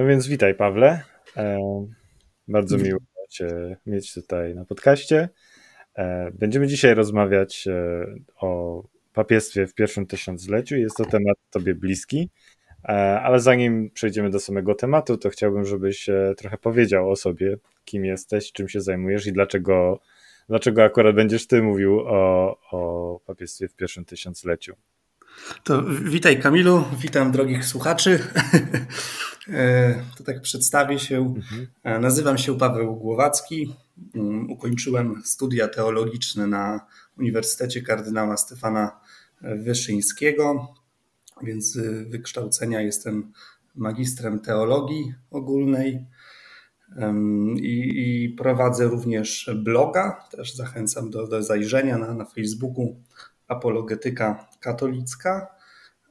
No więc witaj, Pawle. E, bardzo miło Cię mieć tutaj na podcaście. E, będziemy dzisiaj rozmawiać e, o papiestwie w pierwszym tysiącleciu. Jest to temat Tobie bliski, ale zanim przejdziemy do samego tematu, to chciałbym, żebyś trochę powiedział o sobie, kim jesteś, czym się zajmujesz i dlaczego, dlaczego akurat będziesz Ty mówił o, o papiestwie w pierwszym tysiącleciu. To witaj Kamilu, witam drogich słuchaczy. E, to tak przedstawię się. Mhm. E, nazywam się Paweł Głowacki. Mm, ukończyłem studia teologiczne na Uniwersytecie Kardynała Stefana Wyszyńskiego, więc z wykształcenia jestem magistrem teologii ogólnej i, i prowadzę również bloga. Też zachęcam do, do zajrzenia na, na Facebooku Apologetyka Katolicka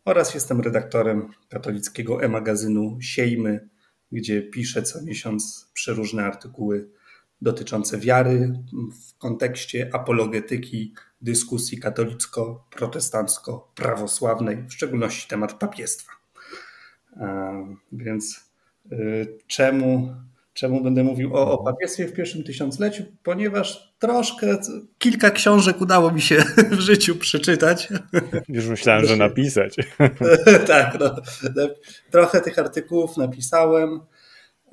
oraz jestem redaktorem katolickiego e-magazynu Siejmy, gdzie piszę co miesiąc przeróżne artykuły dotyczące wiary w kontekście apologetyki dyskusji katolicko-protestancko-prawosławnej, w szczególności temat papiestwa. Więc y, czemu Czemu będę mówił o, o mhm. papiestwie w pierwszym tysiącleciu? Ponieważ troszkę, kilka książek udało mi się w życiu przeczytać. Już myślałem, że napisać. tak, no, trochę tych artykułów napisałem.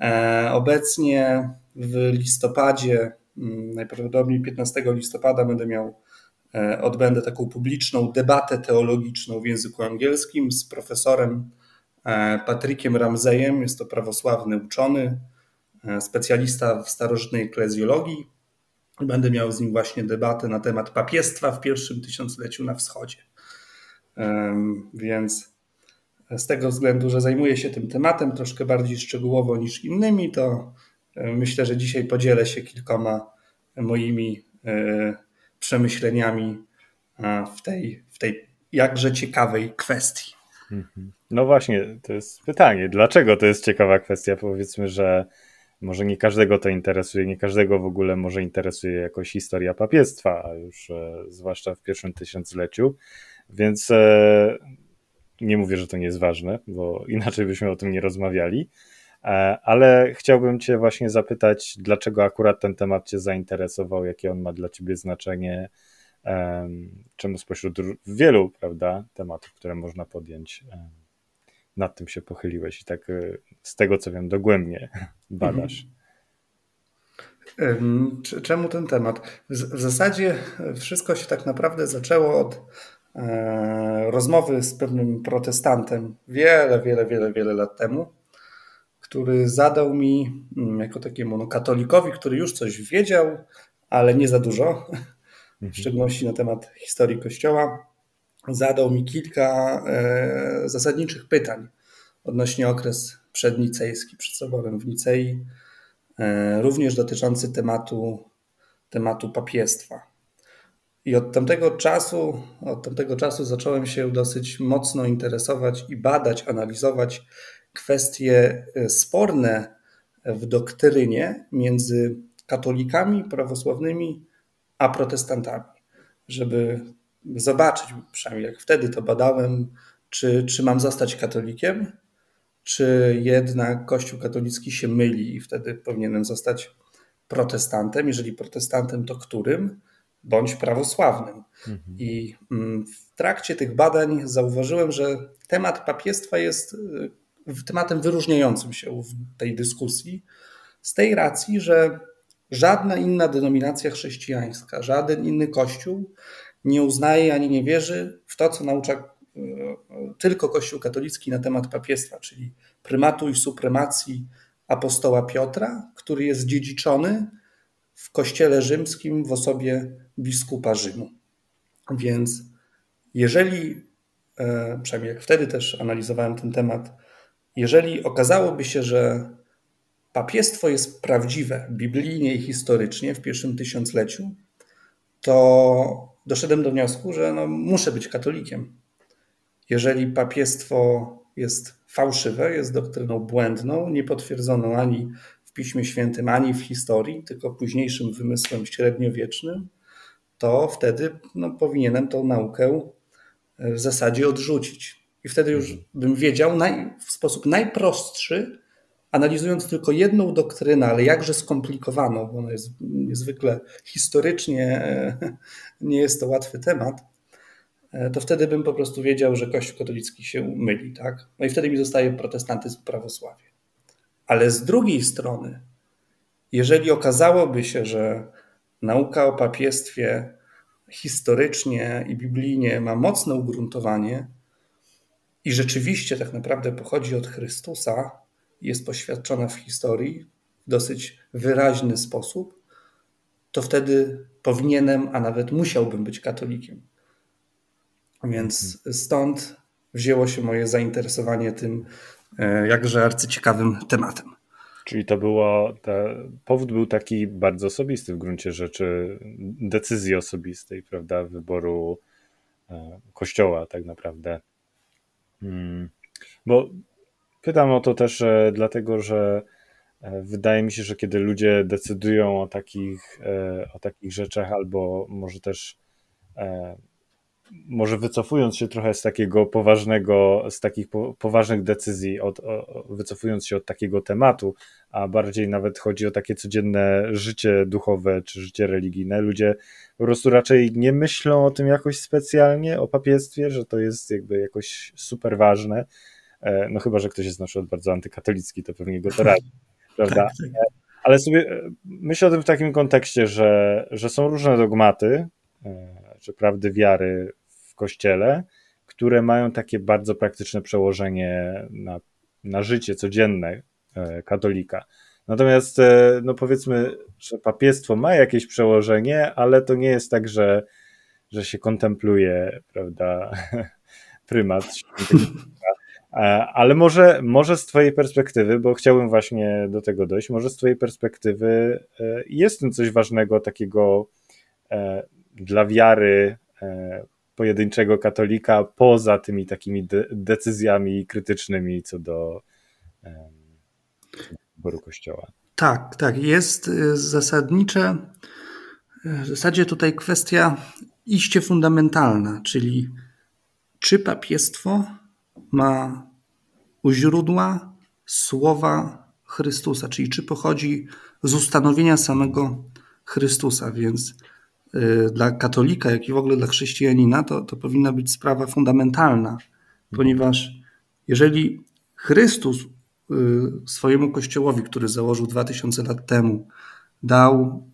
E, obecnie w listopadzie, mm, najprawdopodobniej 15 listopada będę miał, e, odbędę taką publiczną debatę teologiczną w języku angielskim z profesorem e, Patrykiem Ramzejem. Jest to prawosławny uczony, specjalista w starożytnej eklezjologii. Będę miał z nim właśnie debatę na temat papiestwa w pierwszym tysiącleciu na wschodzie. Więc z tego względu, że zajmuję się tym tematem troszkę bardziej szczegółowo niż innymi, to e, myślę, że dzisiaj podzielę się kilkoma moimi e, przemyśleniami w tej, w tej jakże ciekawej kwestii. Mhm. No właśnie, to jest pytanie, dlaczego to jest ciekawa kwestia? Powiedzmy, że może nie każdego to interesuje, nie każdego w ogóle może interesuje jakoś historia papiestwa, a już e, zwłaszcza w pierwszym tysiącleciu, więc e, nie mówię, że to nie jest ważne, bo inaczej byśmy o tym nie rozmawiali, e, ale chciałbym Cię właśnie zapytać, dlaczego akurat ten temat Cię zainteresował, jakie on ma dla Ciebie znaczenie, czemu spośród wielu, prawda, tematów, które można podjąć, nad tym się pochyliłeś i tak e, z tego co wiem dogłębnie badasz. Czemu ten temat? W zasadzie wszystko się tak naprawdę zaczęło od e, rozmowy z pewnym protestantem wiele, wiele, wiele, wiele lat temu, który zadał mi, mm, jako takiemu no, katolikowi, który już coś wiedział, ale nie za dużo, w mhm. szczególności na temat historii Kościoła, zadał mi kilka e, zasadniczych pytań odnośnie okres przednicejski, przed soborem w Nicei, e, również dotyczący tematu, tematu papiestwa. I od tamtego czasu, od tamtego czasu zacząłem się dosyć mocno interesować i badać, analizować kwestie e, sporne w doktrynie między katolikami prawosławnymi a protestantami, żeby zobaczyć, przynajmniej jak wtedy to badałem, czy, czy mam zostać katolikiem, czy jednak Kościół katolicki się myli i wtedy powinienem zostać protestantem. Jeżeli protestantem, to którym? Bądź prawosławnym. Mhm. I mm, w trakcie tych badań zauważyłem, że temat papiestwa jest y, tematem wyróżniającym się w tej dyskusji, z tej racji, że żadna inna denominacja chrześcijańska, żaden inny kościół nie uznaje ani nie wierzy w to, co naucza tylko Kościół katolicki na temat papiestwa, czyli prymatu i supremacji apostoła Piotra, który jest dziedziczony w Kościele rzymskim w osobie biskupa Rzymu. Więc jeżeli, e, przynajmniej jak wtedy też analizowałem ten temat, jeżeli okazałoby się, że papiestwo jest prawdziwe biblijnie i historycznie w pierwszym tysiącleciu, to doszedłem do wniosku, że no, muszę być katolikiem jeżeli papiestwo jest fałszywe, jest doktryną błędną, niepotwierdzoną ani w Piśmie Świętym, ani w historii, tylko późniejszym wymysłem średniowiecznym, to wtedy no, powinienem tą naukę w zasadzie odrzucić. I wtedy już bym wiedział naj, w sposób najprostszy analizując tylko jedną doktrynę, ale jakże skomplikowaną, bo ona jest niezwykle historycznie, nie jest to łatwy temat, to wtedy bym po prostu wiedział, że Kościół katolicki się myli. Tak? No i wtedy mi zostaje protestantyzm, prawosławie. Ale z drugiej strony, jeżeli okazałoby się, że nauka o papiestwie historycznie i biblijnie ma mocne ugruntowanie i rzeczywiście tak naprawdę pochodzi od Chrystusa, jest poświadczona w historii w dosyć wyraźny sposób, to wtedy powinienem, a nawet musiałbym być katolikiem. Więc stąd wzięło się moje zainteresowanie tym e, jakże arcyciekawym tematem. Czyli to było, powód był taki bardzo osobisty w gruncie rzeczy, decyzji osobistej, prawda, wyboru e, kościoła tak naprawdę. Hmm. Bo pytam o to też e, dlatego, że e, wydaje mi się, że kiedy ludzie decydują o takich, o takich rzeczach, albo może też może wycofując się trochę z takiego poważnego, z takich po, poważnych decyzji, od, wycofując się od takiego tematu, a bardziej nawet chodzi o takie codzienne życie duchowe czy życie religijne, ludzie po prostu raczej nie myślą o tym jakoś specjalnie, o papiestwie, że to jest jakby jakoś super ważne. E, no chyba, że ktoś jest na przykład bardzo antykatolicki, to pewnie go to radzi, prawda? Tak, tak. Ale sobie e, myślę o tym w takim kontekście, że, że są różne dogmaty, e, czy prawdy wiary w kościele, które mają takie bardzo praktyczne przełożenie na, na życie codzienne e, katolika. Natomiast, e, no powiedzmy, że papiestwo ma jakieś przełożenie, ale to nie jest tak, że, że się kontempluje, prawda, prymat. E, ale może, może z Twojej perspektywy, bo chciałbym właśnie do tego dojść, może z Twojej perspektywy jest w tym coś ważnego, takiego dla wiary e, pojedynczego katolika poza tymi takimi de decyzjami krytycznymi co do wyboru kościoła. Tak, tak. Jest zasadnicze, w zasadzie tutaj kwestia iście fundamentalna, czyli czy papiestwo ma u źródła słowa Chrystusa, czyli czy pochodzi z ustanowienia samego Chrystusa, więc Y, dla katolika, jak i w ogóle dla chrześcijanina, to, to powinna być sprawa fundamentalna, ponieważ jeżeli Chrystus y, swojemu kościołowi, który założył 2000 lat temu, dał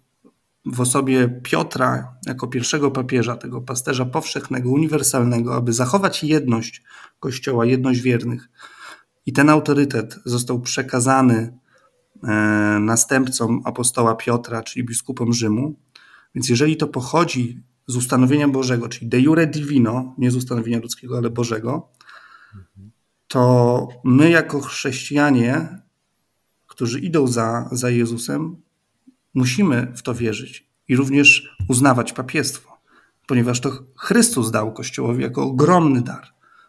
w osobie Piotra jako pierwszego papieża, tego pasterza powszechnego, uniwersalnego, aby zachować jedność Kościoła, jedność wiernych. I ten autorytet został przekazany e, następcom apostoła Piotra, czyli biskupom Rzymu, więc jeżeli to pochodzi z ustanowienia Bożego, czyli de jure divino, nie z ustanowienia ludzkiego, ale Bożego, to my jako chrześcijanie, którzy idą za, za Jezusem, musimy w to wierzyć i również uznawać papiestwo, ponieważ to Chrystus dał Kościołowi jako ogromny dar,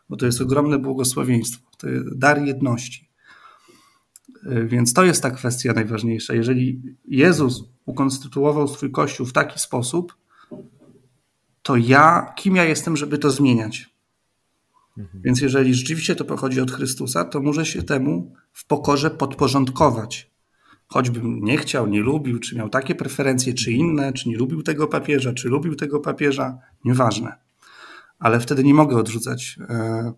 bo to jest ogromne błogosławieństwo, to jest dar jedności. Więc to jest ta kwestia najważniejsza. Jeżeli Jezus ukonstytuował swój kościół w taki sposób, to ja, kim ja jestem, żeby to zmieniać? Mhm. Więc jeżeli rzeczywiście to pochodzi od Chrystusa, to muszę się temu w pokorze podporządkować. Choćbym nie chciał, nie lubił, czy miał takie preferencje, czy inne, czy nie lubił tego papieża, czy lubił tego papieża, nieważne. Ale wtedy nie mogę odrzucać e,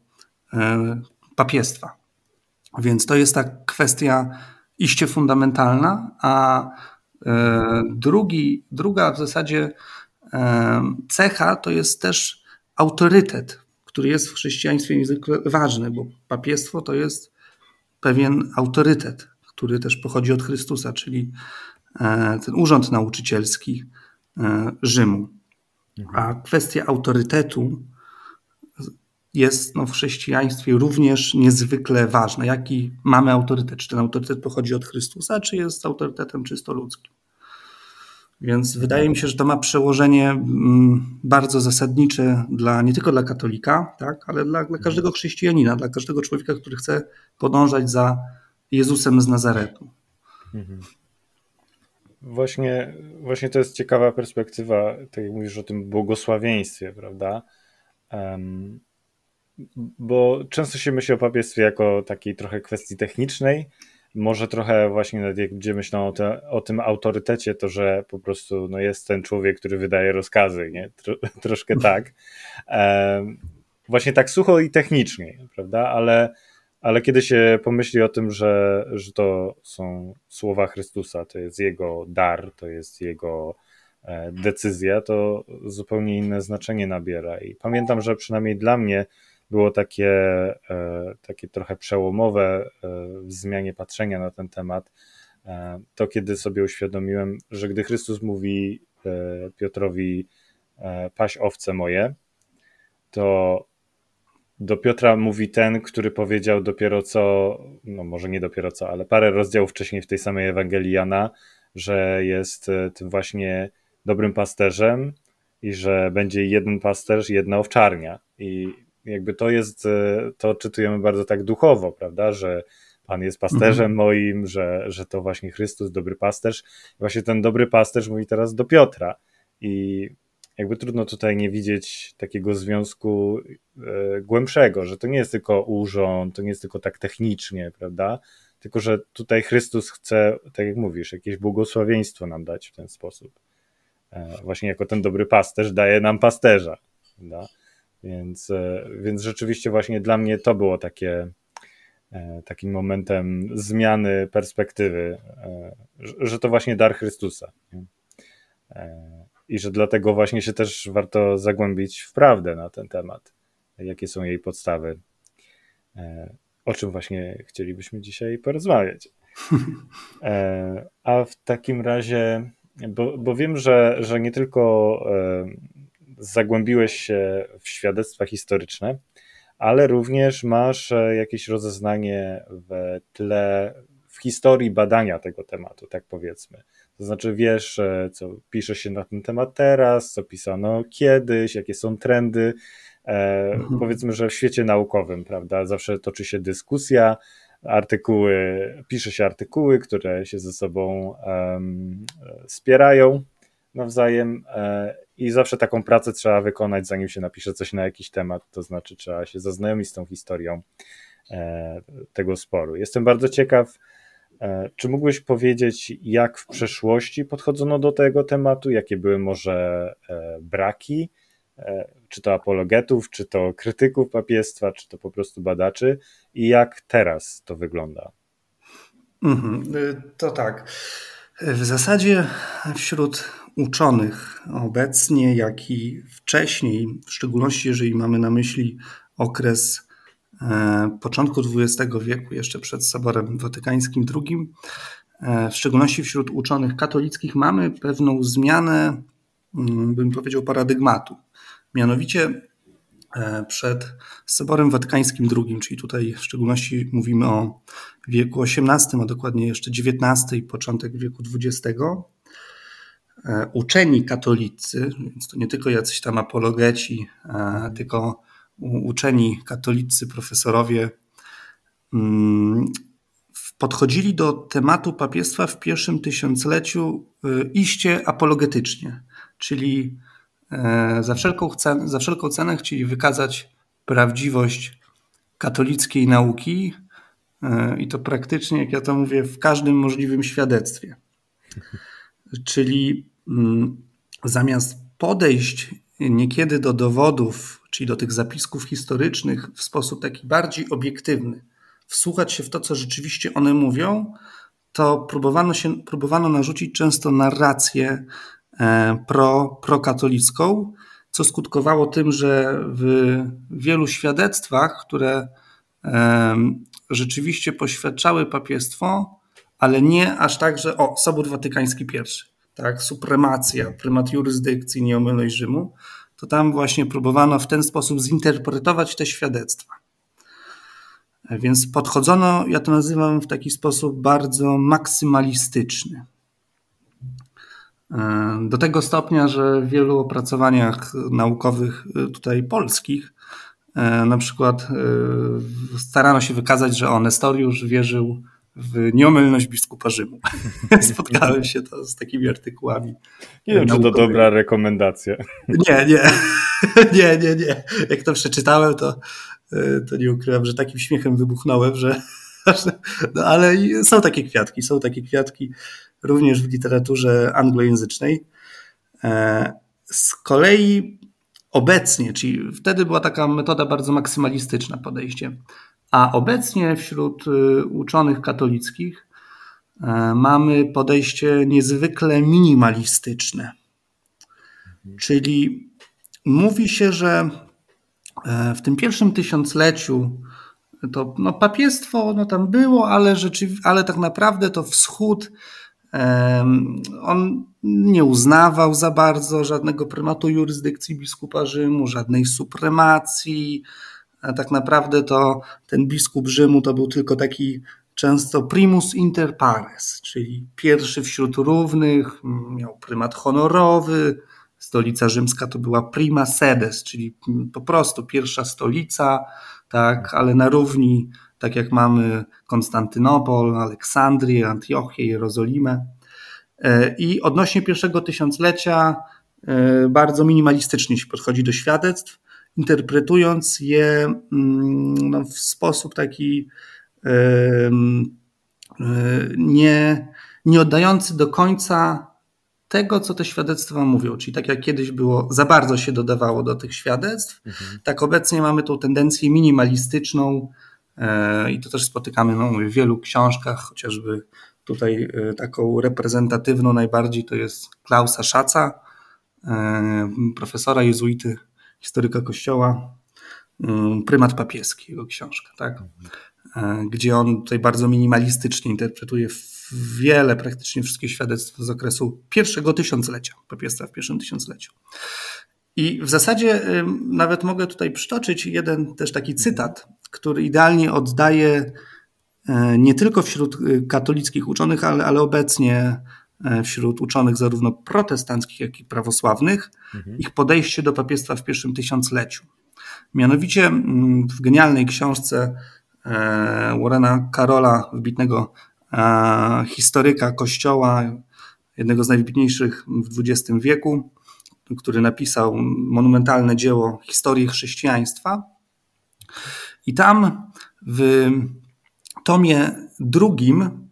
e, papiestwa. Więc to jest ta kwestia iście fundamentalna, a e, drugi, druga w zasadzie e, cecha to jest też autorytet, który jest w chrześcijaństwie niezwykle ważny, bo papiestwo to jest pewien autorytet, który też pochodzi od Chrystusa, czyli e, ten urząd nauczycielski Rzymu. A kwestia autorytetu jest no, w chrześcijaństwie również niezwykle ważne. Jaki mamy autorytet? Czy ten autorytet pochodzi od Chrystusa, czy jest autorytetem czysto ludzkim? Więc wydaje mi się, że to ma przełożenie mm, bardzo zasadnicze dla, nie tylko dla katolika, tak, ale dla, dla każdego chrześcijanina, dla każdego człowieka, który chce podążać za Jezusem z Nazaretu. Mhm. Właśnie, właśnie to jest ciekawa perspektywa, tak jak mówisz o tym błogosławieństwie, prawda? Um, bo często się myśli o papiestwie jako takiej trochę kwestii technicznej, może trochę właśnie jak ludzie myślą o, te, o, tym autorytecie, to że po prostu no, jest ten człowiek, który wydaje rozkazy, nie? Tro, troszkę tak. E, właśnie tak sucho i technicznie, prawda? Ale, ale kiedy się pomyśli o tym, że, że to są słowa Chrystusa, to jest jego dar, to jest jego e, decyzja, to zupełnie inne znaczenie nabiera. I pamiętam, że przynajmniej dla mnie było takie, e, takie trochę przełomowe e, w zmianie patrzenia na ten temat, to kiedy sobie uświadomiłem, że gdy Chrystus mówi Piotrowi paś owce moje, to do Piotra mówi ten, który powiedział dopiero co, no może nie dopiero co, ale parę rozdziałów wcześniej w tej samej Ewangelii Jana, że jest tym właśnie dobrym pasterzem i że będzie jeden pasterz, jedna owczarnia. I jakby to jest, e, to czytujemy bardzo tak duchowo, prawda, że Pan jest pasterzem mhm. moim, że, że to właśnie Chrystus, dobry pasterz. I właśnie ten dobry pasterz mówi teraz do Piotra. I jakby trudno tutaj nie widzieć takiego związku e, głębszego, że to nie jest tylko urząd, to nie jest tylko tak technicznie, prawda? Tylko, że tutaj Chrystus chce, tak jak mówisz, jakieś błogosławieństwo nam dać w ten sposób. E, właśnie jako ten dobry pasterz daje nam pasterza. Prawda? Więc, e, więc rzeczywiście właśnie dla mnie to było takie takim momentem zmiany perspektywy, że to właśnie dar Chrystusa. I że dlatego właśnie się też warto zagłębić w prawdę na ten temat, jakie są jej podstawy, o czym właśnie chcielibyśmy dzisiaj porozmawiać. A w takim razie, bo, bo wiem, że, że nie tylko zagłębiłeś się w świadectwa historyczne, ale również masz e, jakieś rozeznanie w tle, w historii badania tego tematu, tak powiedzmy. To znaczy wiesz, e, co pisze się na ten temat teraz, co pisano kiedyś, jakie są trendy. E, mhm. Powiedzmy, że w świecie naukowym, prawda, zawsze toczy się dyskusja, artykuły, pisze się artykuły, które się ze sobą um, spierają nawzajem e, i zawsze taką pracę trzeba wykonać, zanim się napisze coś na jakiś temat, to znaczy trzeba się zaznajomić z tą historią e, tego sporu. Jestem bardzo ciekaw, czy mógłbyś powiedzieć, jak w przeszłości podchodzono do tego tematu, jakie były może braki, czy to apologetów, czy to krytyków papiestwa, czy to po prostu badaczy i jak teraz to wygląda? Mhm, to tak. W zasadzie wśród uczonych obecnie, jak i wcześniej, w szczególności jeżeli mamy na myśli okres e, początku XX wieku, jeszcze przed Soborem Watykańskim II, e, w szczególności wśród uczonych katolickich, mamy pewną zmianę, mm, bym powiedział, paradygmatu. Mianowicie e, przed Soborem Watykańskim II, czyli tutaj w szczególności mówimy o wieku XVIII, a dokładnie jeszcze XIX i początek wieku XX, E, uczeni katolicy, więc to nie tylko jacyś tam apologeci, e, tylko uczeni katolicy, profesorowie, mm, podchodzili do tematu papiestwa w pierwszym tysiącleciu e, iście apologetycznie, czyli za wszelką, cenę, za wszelką cenę chcieli wykazać prawdziwość katolickiej nauki i to praktycznie, jak ja to mówię, w każdym możliwym świadectwie. Czyli mm, zamiast podejść niekiedy do dowodów, czyli do tych zapisków historycznych w sposób taki bardziej obiektywny, wsłuchać się w to, co rzeczywiście one mówią, to próbowano, się, próbowano narzucić często narrację e, pro, prokatolicką, co skutkowało tym, że w wielu świadectwach, które rzeczywiście poświadczały papiestwo, ale nie aż tak, że o, Sobór Watykański I, tak, supremacja, prymat jurysdykcji, nieomylność Rzymu, to tam właśnie próbowano w ten sposób zinterpretować te świadectwa. Więc podchodzono, ja to nazywam w taki sposób bardzo maksymalistyczny. Do tego stopnia, że w wielu opracowaniach naukowych tutaj polskich, na przykład starano się wykazać, że o Nestoriusz wierzył w nieomylność biskupa Rzymu. Spotkałem się to z takimi artykułami. Nie wiem, czy to dobra rekomendacja. Nie, nie, nie, nie, nie. Jak to przeczytałem, to, to nie ukrywam, że takim śmiechem wybuchnąłem, że, no, ale są takie kwiatki, są takie kwiatki również w literaturze anglojęzycznej. E, z kolei obecnie, czyli wtedy była taka metoda bardzo maksymalistyczna podejście, a obecnie wśród y, uczonych katolickich e, mamy podejście niezwykle minimalistyczne. Czyli mówi się, że e, w tym pierwszym tysiącleciu to no, papiestwo no, tam było, ale, ale tak naprawdę to wschód on nie uznawał za bardzo żadnego prymatu jurysdykcji biskupa Rzymu, żadnej supremacji. Tak naprawdę to ten biskup Rzymu to był tylko taki często primus inter pares, czyli pierwszy wśród równych, miał prymat honorowy. Stolica rzymska to była prima sedes, czyli po prostu pierwsza stolica, tak, ale na równi tak jak mamy Konstantynopol, Aleksandrię, Antiochię, Jerozolimę. E, I odnośnie pierwszego tysiąclecia e, bardzo minimalistycznie się podchodzi do świadectw, interpretując je mm, no, w sposób taki e, nie, nie oddający do końca tego, co te świadectwa mówią. Czyli tak jak kiedyś było, za bardzo się dodawało do tych świadectw, mhm. tak obecnie mamy tą tendencję minimalistyczną, E, i to też spotykamy no, w wielu książkach, chociażby tutaj e, taką reprezentatywną najbardziej to jest Klausa Szaca, profesora jezuity, historyka kościoła, prymat papieski, jego książka, tak? gdzie on tutaj bardzo minimalistycznie interpretuje wiele, praktycznie wszystkie świadectwa z okresu pierwszego tysiąclecia, papiestwa w pierwszym tysiącleciu. I w zasadzie nawet mogę tutaj przytoczyć jeden też taki cytat, który idealnie oddaje e, nie tylko wśród e, katolickich uczonych, ale, ale obecnie e, wśród uczonych zarówno protestanckich, jak i prawosławnych, mhm. ich podejście do papiestwa w pierwszym tysiącleciu. Mianowicie mm, w genialnej książce Warrena Karola, wybitnego historyka Kościoła, jednego z najwybitniejszych w XX wieku, który napisał monumentalne dzieło historii chrześcijaństwa. I tam w tomie drugim,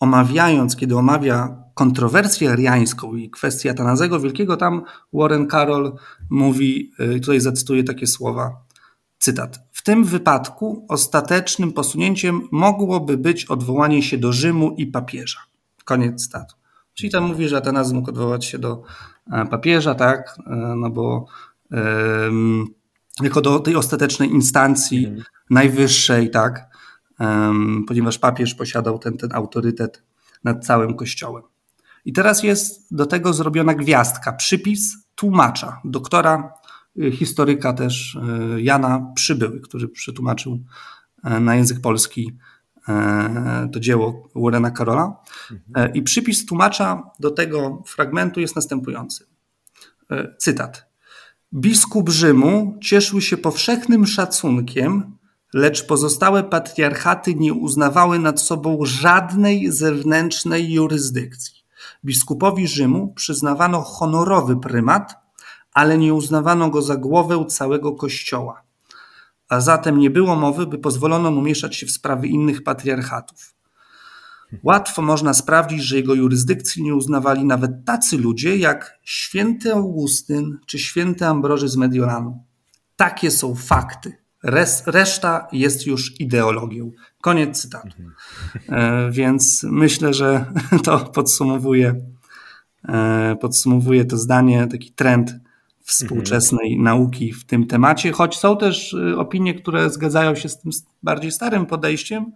omawiając, kiedy omawia kontrowersję ariańską i kwestię Atanazego Wielkiego, tam Warren Carroll mówi, y, tutaj zacytuję takie słowa, cytat. W tym wypadku ostatecznym posunięciem mogłoby być odwołanie się do Rzymu i papieża. Koniec cytatu. Czyli tam mówi, że Atanaz mógł odwołać się do e, papieża, tak, e, no bo jako do tej ostatecznej instancji mhm. najwyższej, tak, ponieważ papież posiadał ten, ten autorytet nad całym kościołem. I teraz jest do tego zrobiona gwiazdka, przypis tłumacza, doktora, y, historyka też y, Jana Przybyły, który przetłumaczył e, na język polski e, to dzieło Warrena Karola. Mhm. E, I przypis tłumacza do tego fragmentu jest następujący. Cytat. Biskup Rzymu cieszył się powszechnym szacunkiem, lecz pozostałe patriarchaty nie uznawały nad sobą żadnej zewnętrznej jurysdykcji. Biskupowi Rzymu przyznawano honorowy prymat, ale nie uznawano go za głowę całego kościoła. A zatem nie było mowy, by pozwolono mu mieszać się w sprawy innych patriarchatów. Łatwo można sprawdzić, że jego jurysdykcji nie uznawali nawet tacy ludzie jak święty Augustyn czy święty Ambroży z Mediolanu. Takie są fakty. reszta jest już ideologią. Koniec cytatu. E, więc myślę, że to podsumowuje, e, podsumowuje to zdanie, taki trend współczesnej mhm. nauki w tym temacie, choć są też e, opinie, które zgadzają się z tym bardziej starym podejściem,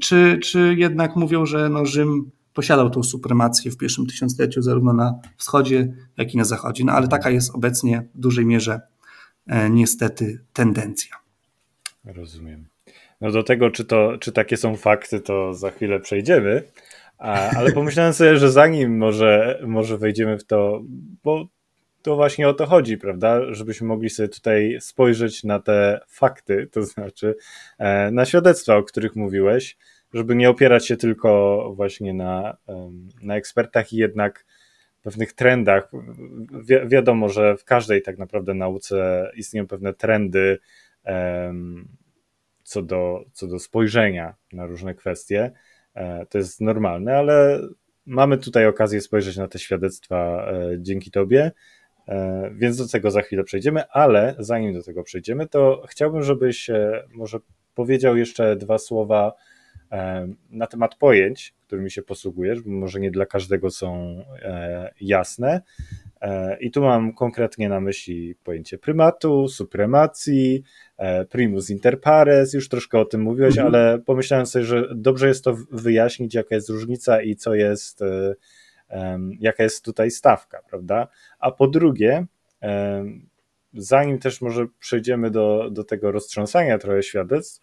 czy, czy jednak mówią, że no Rzym posiadał tą supremację w pierwszym tysiącleciu zarówno na wschodzie, jak i na zachodzie. No ale taka jest obecnie w dużej mierze e, niestety tendencja. Rozumiem. No do tego, czy, to, czy takie są fakty, to za chwilę przejdziemy, ale pomyślałem sobie, że zanim może, może wejdziemy w to, bo to właśnie o to chodzi, prawda? Żebyśmy mogli sobie tutaj spojrzeć na te fakty, to znaczy e, na świadectwa, o których mówiłeś, żeby nie opierać się tylko właśnie na, na ekspertach i jednak pewnych trendach. Wi wiadomo, że w każdej tak naprawdę nauce istnieją pewne trendy, co do, co do spojrzenia na różne kwestie. To jest normalne, ale mamy tutaj okazję spojrzeć na te świadectwa dzięki Tobie. Więc do tego za chwilę przejdziemy, ale zanim do tego przejdziemy, to chciałbym, żebyś może powiedział jeszcze dwa słowa na temat pojęć, którymi się posługujesz, bo może nie dla każdego są e, jasne. E, I tu mam konkretnie na myśli pojęcie prymatu, supremacji, e, primus inter pares, już troszkę o tym mówiłeś, mhm. ale pomyślałem sobie, że dobrze jest to wyjaśnić, jaka jest różnica i co jest, jaka jest tutaj stawka, prawda? A po drugie, zanim też może przejdziemy do, do tego roztrząsania trochę świadectw,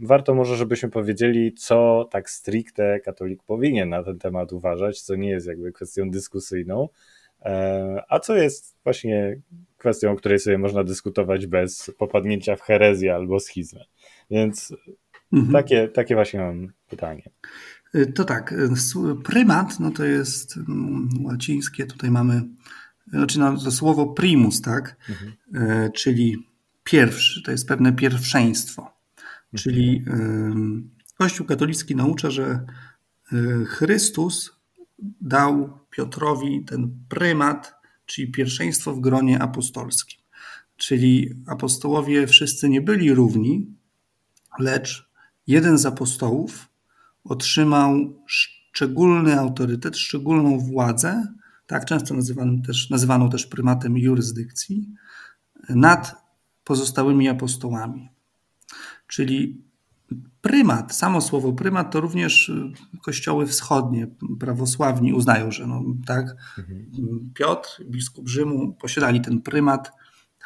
Warto może, żebyśmy powiedzieli, co tak stricte katolik powinien na ten temat uważać, co nie jest jakby kwestią dyskusyjną, e, a co jest właśnie kwestią, o której sobie można dyskutować bez popadnięcia w herezję albo schizmę. Więc mhm. takie, takie właśnie mam pytanie. E, to tak, e, prymat, no to jest mm, łacińskie, tutaj mamy, znaczy no, to słowo primus, tak, mhm. czyli pierwszy, to jest pewne pierwszeństwo. Czyli Kościół katolicki naucza, że y, Chrystus dał Piotrowi ten prymat, czyli pierwszeństwo w gronie apostolskim. Czyli apostołowie wszyscy nie byli równi, lecz jeden z apostołów otrzymał szczególny autorytet, szczególną władzę, tak często nazywaną też, nazywaną też prymatem jurysdykcji, nad pozostałymi apostołami. Czyli prymat, samo słowo prymat to również y, kościoły wschodnie, prawosławni uznają, że no, tak, mhm. Piotr, biskup Rzymu, posiadali ten prymat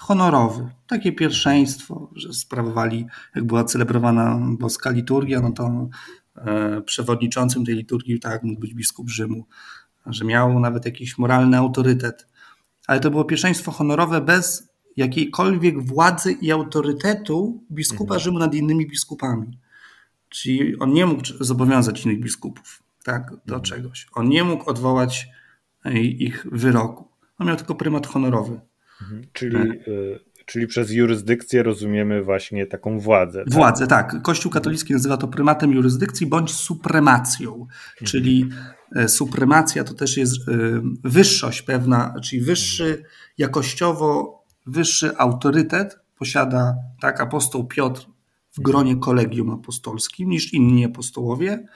honorowy, takie pierwszeństwo, że sprawowali, jak była celebrowana boska liturgia, no to e, przewodniczącym tej liturgii tak mógł być biskup Rzymu, że miał nawet jakiś moralny autorytet. Ale to było pierwszeństwo honorowe bez jakiejkolwiek władzy i autorytetu biskupa mhm. Rzymu nad innymi biskupami. Czyli on nie mógł zobowiązać innych biskupów tak, do mhm. czegoś. On nie mógł odwołać e, ich wyroku. On miał tylko prymat honorowy. Mhm. Czyli, y czyli przez jurysdykcję rozumiemy właśnie taką władzę. Tak? Władzę, tak. Kościół katolicki nazywa to prymatem jurysdykcji bądź supremacją. Mhm. Czyli supremacja to też jest wyższość pewna, czyli wyższy jakościowo wyższy autorytet posiada tak apostoł Piotr w gronie kolegium apostolskim niż inni apostołowie,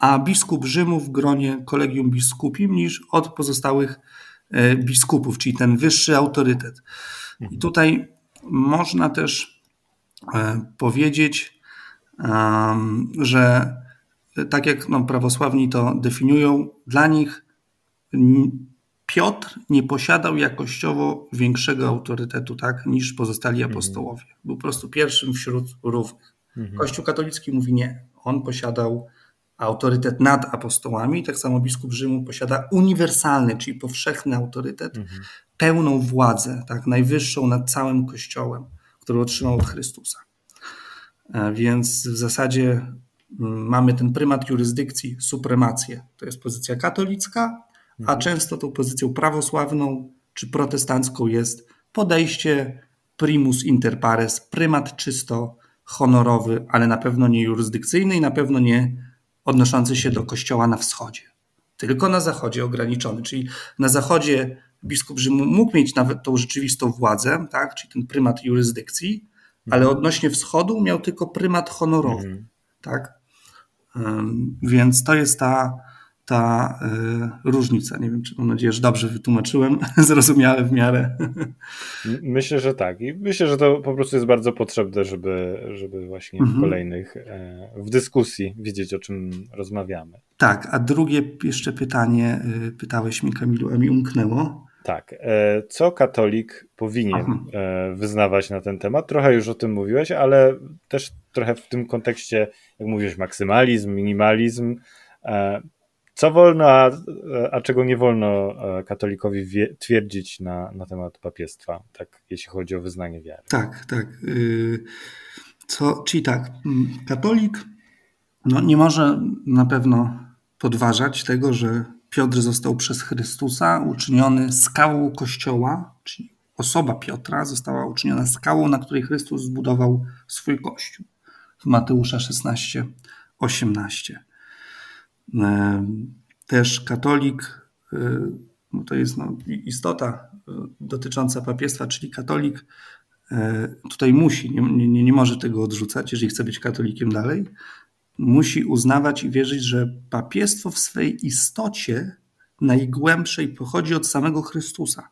a biskup Rzymu w gronie kolegium biskupim niż od pozostałych e, biskupów, czyli ten wyższy autorytet. I tutaj można też e, powiedzieć, że tak jak no, prawosławni to definiują, dla nich Piotr nie posiadał jakościowo większego autorytetu tak, niż pozostali mhm. apostołowie. Był po prostu pierwszym wśród równych. Mhm. Kościół katolicki mówi nie. On posiadał autorytet nad apostołami, tak samo biskup Rzymu posiada uniwersalny, czyli powszechny autorytet, mhm. pełną władzę, tak, najwyższą nad całym Kościołem, który otrzymał od Chrystusa. E, więc w zasadzie mm, mamy ten prymat jurysdykcji, supremację. To jest pozycja katolicka, a często tą pozycją prawosławną czy protestancką jest podejście primus inter pares, prymat czysto honorowy, ale na pewno nie jurysdykcyjny i na pewno nie odnoszący się do kościoła na wschodzie. Tylko na zachodzie ograniczony, czyli na zachodzie biskup Rzymu mógł mieć nawet tą rzeczywistą władzę, tak, czyli ten prymat jurysdykcji, ale mhm. odnośnie wschodu miał tylko prymat honorowy. Mhm. Tak? Więc to jest ta, ta y, różnica. Nie wiem, czy mam nadzieję, że dobrze wytłumaczyłem, zrozumiale w miarę. Myślę, że tak. I myślę, że to po prostu jest bardzo potrzebne, żeby, żeby właśnie mhm. w kolejnych, e, w dyskusji widzieć, o czym rozmawiamy. Tak, a drugie jeszcze pytanie y, pytałeś mi, Kamilu, a mi umknęło. Tak. E, co katolik powinien Aha. E, wyznawać na ten temat? Trochę już o tym mówiłeś, ale też trochę w tym kontekście, jak mówisz, maksymalizm, minimalizm co wolno, a, a czego nie wolno e, katolikowi wie, twierdzić na, na temat papiestwa, tak, jeśli chodzi o wyznanie wiary? Tak, tak. Y, co, czyli tak, mm, katolik no, nie może na pewno podważać tego, że Piotr został przez Chrystusa uczyniony skałą Kościoła, czyli osoba Piotra została uczyniona skałą, na której Chrystus zbudował swój Kościół. w Mateusza 16, 18. Też katolik, no to jest no, istota dotycząca papiestwa, czyli katolik tutaj musi, nie, nie, nie może tego odrzucać, jeżeli chce być katolikiem dalej, musi uznawać i wierzyć, że papiestwo w swej istocie najgłębszej pochodzi od samego Chrystusa.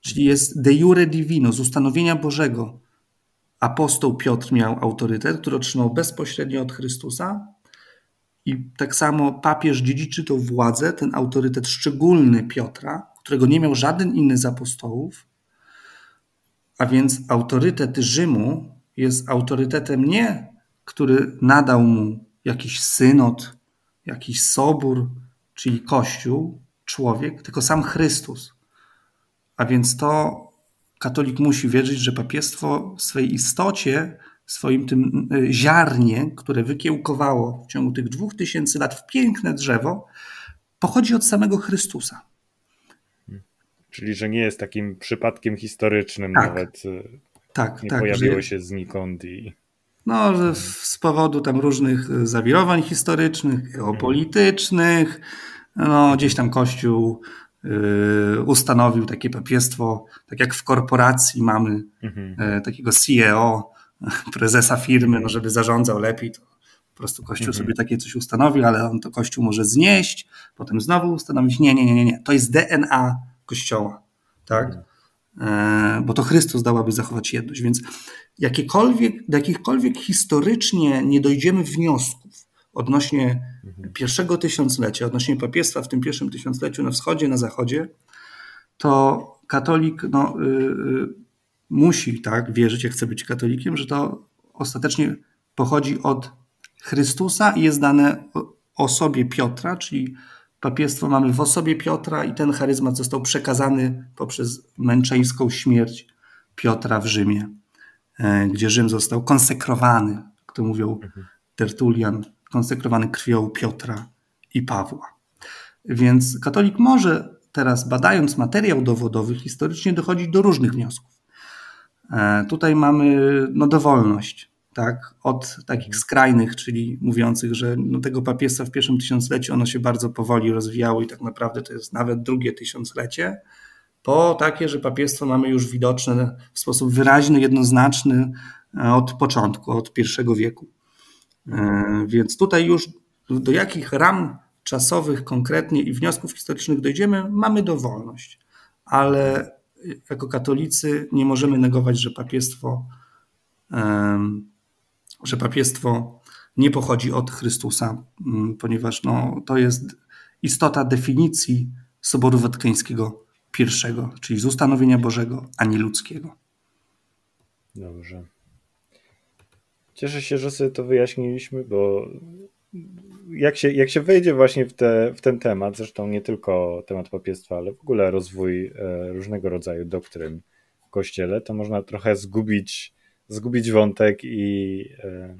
Czyli jest de jure divino, z ustanowienia Bożego. Apostoł Piotr miał autorytet, który otrzymał bezpośrednio od Chrystusa, i tak samo papież dziedziczy to władzę, ten autorytet szczególny Piotra, którego nie miał żaden inny z apostołów, a więc autorytet Rzymu jest autorytetem nie który nadał mu jakiś synod, jakiś sobór, czyli Kościół, człowiek, tylko sam Chrystus. A więc to katolik musi wierzyć, że papiestwo w swej istocie, swoim tym y, ziarnie, które wykiełkowało w ciągu tych dwóch tysięcy lat w piękne drzewo, pochodzi od samego Chrystusa. Czyli, że nie jest takim przypadkiem historycznym tak. nawet. Y, tak, nie tak, pojawiło że... się znikąd i. No, z powodu tam różnych zawirowań historycznych, geopolitycznych, no, gdzieś tam Kościół y, ustanowił takie papiestwo, tak jak w korporacji mamy mhm. y, takiego CEO, prezesa firmy, no, żeby zarządzał lepiej, to po prostu Kościół mhm. sobie takie coś ustanowił, ale on to Kościół może znieść, potem znowu ustanowić. Nie, nie, nie, nie. To jest DNA Kościoła, tak? Mhm. E, bo to Chrystus dał, aby zachować jedność. Więc jakiekolwiek, do jakichkolwiek historycznie nie dojdziemy wniosków odnośnie mhm. pierwszego tysiąclecia, odnośnie papiestwa w tym pierwszym tysiącleciu na wschodzie, na zachodzie, to katolik no, y, y, musi tak wierzyć, jak chce być katolikiem, że to ostatecznie pochodzi od Chrystusa i jest dane osobie Piotra, czyli papiestwo mamy w osobie Piotra i ten charyzmat został przekazany poprzez męczeńską śmierć Piotra w Rzymie, e, gdzie Rzym został konsekrowany, jak to mówią Tertulian, konsekrowany krwią Piotra i Pawła. Więc katolik może teraz, badając materiał dowodowy, historycznie dochodzić do różnych wniosków. E, tutaj mamy no, dowolność tak, od takich skrajnych, czyli mówiących, że no tego papiestwa w pierwszym tysiącleciu ono się bardzo powoli rozwijało i tak naprawdę to jest nawet drugie tysiąclecie, po takie, że papiestwo mamy już widoczne w sposób wyraźny, jednoznaczny e, od początku, od pierwszego wieku. E, więc tutaj już do jakich ram czasowych konkretnie i wniosków historycznych dojdziemy, mamy dowolność, ale jako katolicy nie możemy negować, że papiestwo że papiestwo nie pochodzi od Chrystusa, mm, ponieważ no, to jest istota definicji Soboru Watykańskiego I, czyli z ustanowienia Bożego, a nie ludzkiego. Dobrze. Cieszę się, że sobie to wyjaśniliśmy, bo jak się, jak się wejdzie właśnie w, te, w ten temat, zresztą nie tylko temat papiestwa, ale w ogóle rozwój e, różnego rodzaju doktryn w kościele, to można trochę zgubić zgubić wątek i, e,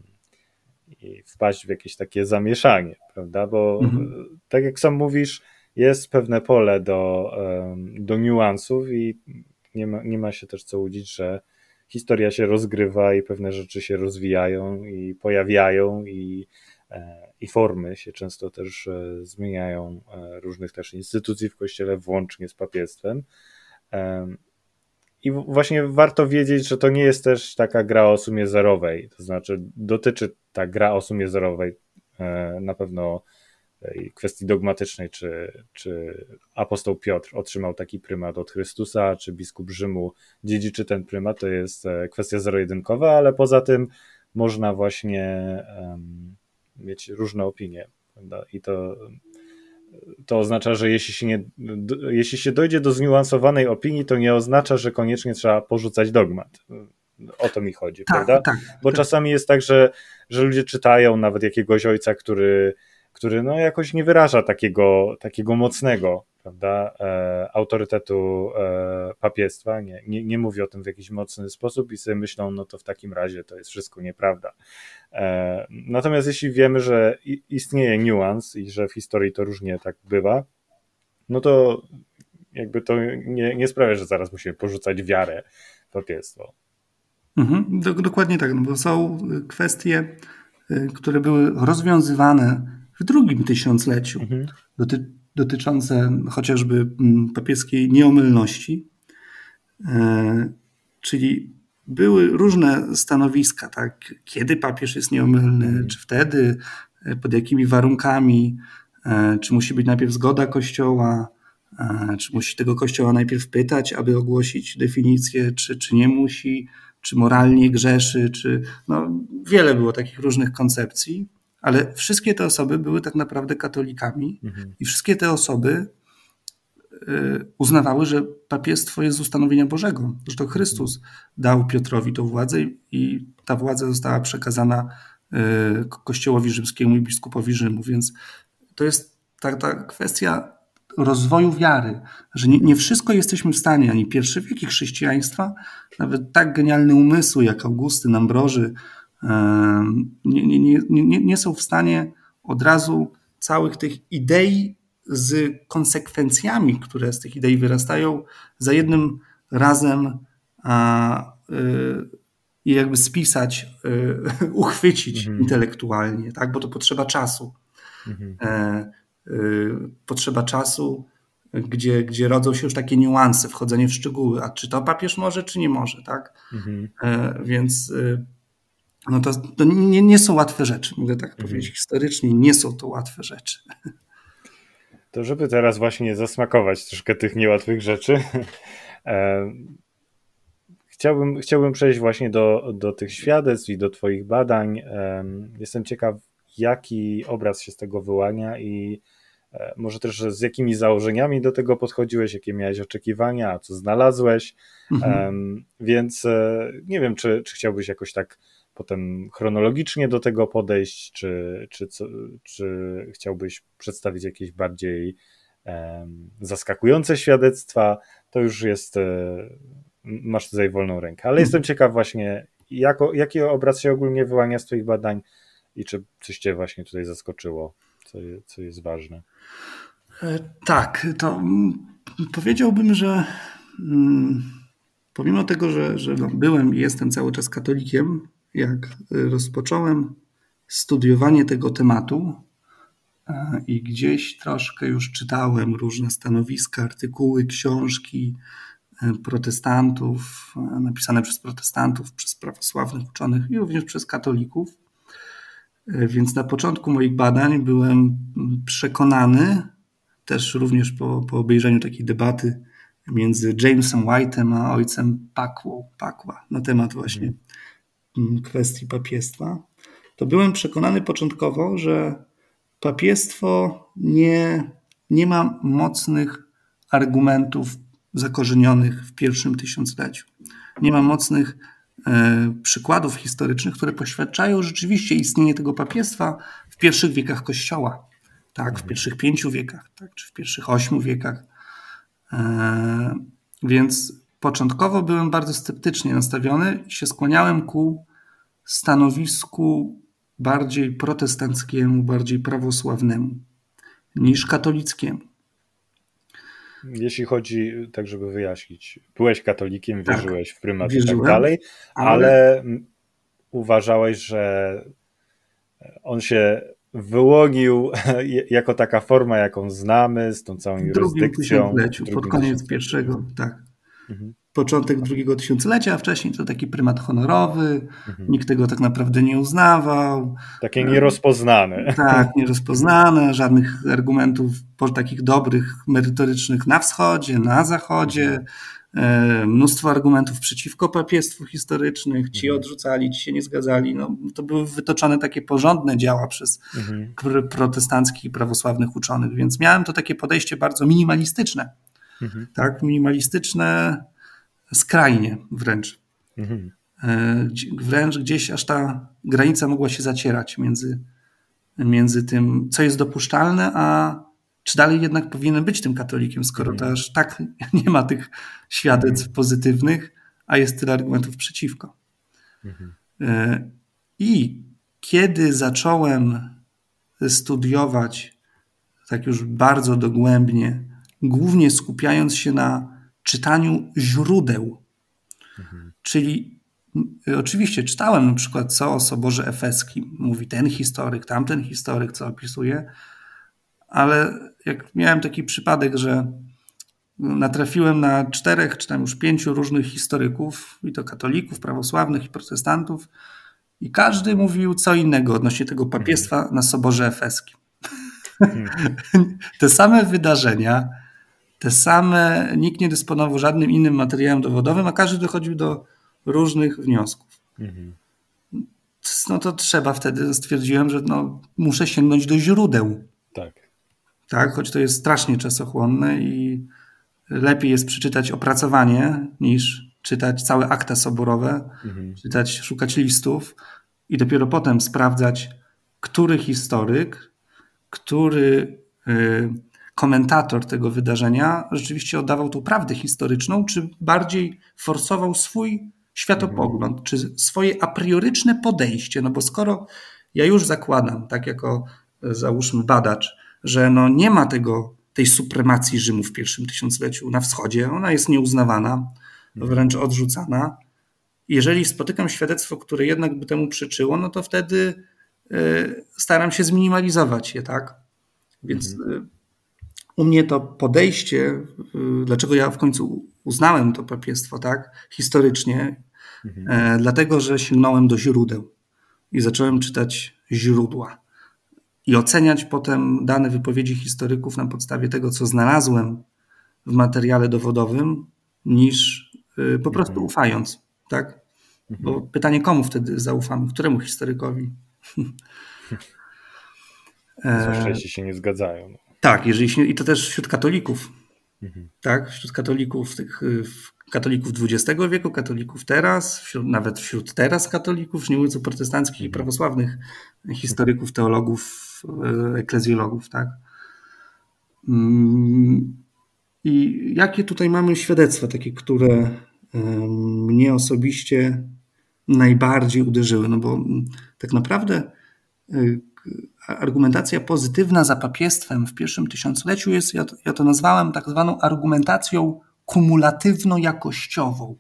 i wpaść w jakieś takie zamieszanie, prawda? Bo mhm. tak jak sam mówisz, jest pewne pole do, do niuansów i nie ma, nie ma się też co łudzić, że historia się rozgrywa i pewne rzeczy się rozwijają i pojawiają i, e, i formy się często też e, zmieniają różnych też instytucji w kościele, włącznie z papiestwem. I właśnie warto wiedzieć, że to nie jest też taka gra o sumie zerowej. To znaczy, dotyczy ta gra o sumie zerowej e, na pewno kwestii dogmatycznej, czy, czy apostoł Piotr otrzymał taki prymat od Chrystusa, czy biskup Rzymu dziedziczy ten prymat, to jest e, kwestia zero-jedynkowa, ale poza tym można właśnie um, mieć różne opinie. Prawda? I to to oznacza, że jeśli się, nie, jeśli się dojdzie do zniuansowanej opinii, to nie oznacza, że koniecznie trzeba porzucać dogmat. O to mi chodzi, tak, prawda? Tak, Bo tak. czasami jest tak, że, że ludzie czytają nawet jakiegoś ojca, który, który no jakoś nie wyraża takiego, takiego mocnego prawda, e, autorytetu e, papiestwa, nie, nie, nie mówi o tym w jakiś mocny sposób i sobie myślą, no to w takim razie to jest wszystko nieprawda. E, natomiast jeśli wiemy, że istnieje niuans i że w historii to różnie tak bywa, no to jakby to nie, nie sprawia, że zaraz musimy porzucać wiarę w papiestwo. Mhm, do, dokładnie tak, no bo są kwestie, które były rozwiązywane w drugim tysiącleciu, mhm. doty, dotyczące chociażby mm, papieskiej nieomylności, czyli były różne stanowiska, tak? Kiedy papież jest nieomylny, mhm. czy wtedy, e, pod jakimi warunkami, e, czy musi być najpierw zgoda Kościoła, e, czy musi tego Kościoła najpierw pytać, aby ogłosić definicję, czy, czy nie musi, czy moralnie grzeszy, czy no, wiele było takich różnych koncepcji, ale wszystkie te osoby były tak naprawdę katolikami mhm. i wszystkie te osoby Y, uznawały, że papiestwo jest z ustanowienia Bożego, że to Chrystus dał Piotrowi tą władzę i ta władza została przekazana y, Kościołowi Rzymskiemu i biskupowi Rzymu. Więc to jest ta, ta kwestia rozwoju wiary, że nie, nie, wszystko jesteśmy w stanie, ani pierwsze wieki chrześcijaństwa, nawet tak genialne umysły jak Augustyn, Ambroży, nie, nie, nie, nie są w stanie od razu całych tych idei z konsekwencjami, które z tych idei wyrastają, za jednym razem a, y, i jakby spisać, y, uchwycić mhm. intelektualnie, tak? bo to potrzeba czasu. Mhm. E, y, potrzeba czasu, gdzie, gdzie rodzą się już takie niuanse, wchodzenie w szczegóły, a czy to papież może, czy nie może, tak? Mhm. E, więc no to, to nie, nie, są łatwe rzeczy, mogę tak mhm. powiedzieć. Historycznie nie są to łatwe rzeczy. To żeby teraz właśnie zasmakować troszkę tych niełatwych rzeczy, e, chciałbym, chciałbym przejść właśnie do, do tych świadectw i do Twoich badań. E, jestem ciekaw, jaki obraz się z tego wyłania i e, może też z jakimi założeniami do tego podchodziłeś, jakie miałeś oczekiwania, a co znalazłeś. Mhm. Więc nie wiem, czy, czy chciałbyś jakoś tak potem chronologicznie do tego podejść, czy, czy, co, czy chciałbyś przedstawić jakieś bardziej zaskakujące świadectwa, to już jest, e, masz tutaj wolną rękę. Ale jestem ciekaw właśnie, jako, jaki obraz się ogólnie wyłania z Twoich badań i czy coś Cię właśnie tutaj zaskoczyło, co, co jest ważne. E, tak, to mm, powiedziałbym, że mm, pomimo tego, że, że no, byłem i jestem cały czas katolikiem, jak rozpocząłem studiowanie tego tematu e, i gdzieś troszkę już czytałem różne stanowiska, artykuły, książki e, protestantów, e, napisane przez protestantów, przez prawosławnych uczonych i również przez katolików. Więc na początku moich badań byłem przekonany, też również po, po obejrzeniu takiej debaty między Jamesem White'em a ojcem Pakłą, Pakła na temat właśnie Mm, kwestii papiestwa, to byłem przekonany początkowo, że papiestwo nie, nie ma mocnych argumentów zakorzenionych w pierwszym tysiącleciu. Nie ma mocnych e, przykładów historycznych, które poświadczają rzeczywiście istnienie tego papiestwa w pierwszych wiekach Kościoła. Tak, w pierwszych pięciu wiekach, tak, czy w pierwszych ośmiu wiekach. E, więc początkowo byłem bardzo sceptycznie nastawiony i się skłaniałem ku stanowisku bardziej protestanckiemu, bardziej prawosławnemu niż katolickiemu. Jeśli chodzi, tak żeby wyjaśnić, byłeś katolikiem, tak, wierzyłeś w prymat i tak dalej, ale... ale uważałeś, że on się wyłonił jako taka forma, jaką znamy, z tą całą jurysdykcją. W drugim pod koniec pierwszego, tak. Mhm początek drugiego tysiąclecia, a wcześniej to taki prymat honorowy, mhm. nikt tego tak naprawdę nie uznawał. Takie nierozpoznane. Tak, nierozpoznane, żadnych argumentów takich dobrych, merytorycznych na wschodzie, na zachodzie, mhm. e, mnóstwo argumentów przeciwko papiestwu historycznych, ci mhm. odrzucali, ci się nie zgadzali. No, to były wytoczone takie porządne działa przez mhm. protestanckich i prawosławnych uczonych, więc miałem to takie podejście bardzo minimalistyczne. Mhm. Tak, minimalistyczne, skrajnie wręcz. Mhm. E, wręcz gdzieś aż ta granica mogła się zacierać między, między tym, co jest dopuszczalne, a czy dalej jednak powinien być tym katolikiem, skoro mhm. to aż tak nie ma tych świadectw mhm. pozytywnych, a jest tyle argumentów przeciwko. Mhm. E, I kiedy zacząłem studiować tak już bardzo dogłębnie, głównie skupiając się na czytaniu źródeł. Mhm. Czyli oczywiście czytałem na przykład, co o Soborze Efeskim mówi ten historyk, tamten historyk, co opisuje, ale jak miałem taki przypadek, że natrafiłem na czterech, czy tam już pięciu różnych historyków, i to katolików, prawosławnych i protestantów, i każdy mówił co innego odnośnie tego papiestwa na Soborze Efeskim. te same wydarzenia, te same, nikt nie dysponował żadnym innym materiałem dowodowym, a każdy dochodził do różnych wniosków. No to trzeba wtedy, stwierdziłem, że no, muszę sięgnąć do źródeł. Tak. Tak, choć to jest strasznie czasochłonne i lepiej jest przeczytać opracowanie niż czytać całe akta soborowe, mhm. czytać, szukać listów i dopiero potem sprawdzać, który historyk, który y, komentator tego wydarzenia rzeczywiście oddawał tu prawdę historyczną, czy bardziej forsował swój światopogląd, mhm. czy swoje a prioryczne podejście. No bo skoro ja już zakładam, tak jako załóżmy badacz, że no nie ma tego tej supremacji Rzymu w pierwszym tysiącleciu na wschodzie. Ona jest nieuznawana, wręcz odrzucana. Jeżeli spotykam świadectwo, które jednak by temu przyczyło, no to wtedy y, staram się zminimalizować je, tak? Więc mhm. U mnie to podejście, y, dlaczego ja w końcu uznałem to papiestwo, tak, historycznie, mhm. dlatego, że sięgnąłem do źródeł i zacząłem czytać źródła i oceniać potem dane wypowiedzi historyków na podstawie tego, co znalazłem w materiale dowodowym, niż y, po prostu mhm. ufając, tak? Bo mhm. pytanie, komu wtedy zaufamy? Któremu historykowi? Zwłaszcza jeśli się nie zgadzają. Tak, jeżeli i to też wśród katolików. Mhm. Tak, wśród katolików, tych y, katolików XX wieku, katolików teraz, wśród, nawet wśród teraz katolików, nie mówiąc o protestanckich i prawosławnych historyków, teologów, E, eklezjologów, tak? Mm, I jakie tutaj mamy świadectwa, takie, które e, mnie osobiście najbardziej uderzyły? No bo mm, tak naprawdę argumentacja pozytywna za papiestwem w pierwszym tysiącleciu jest, ja to, ja to nazwałem tak zwaną argumentacją kumulatywno-jakościową.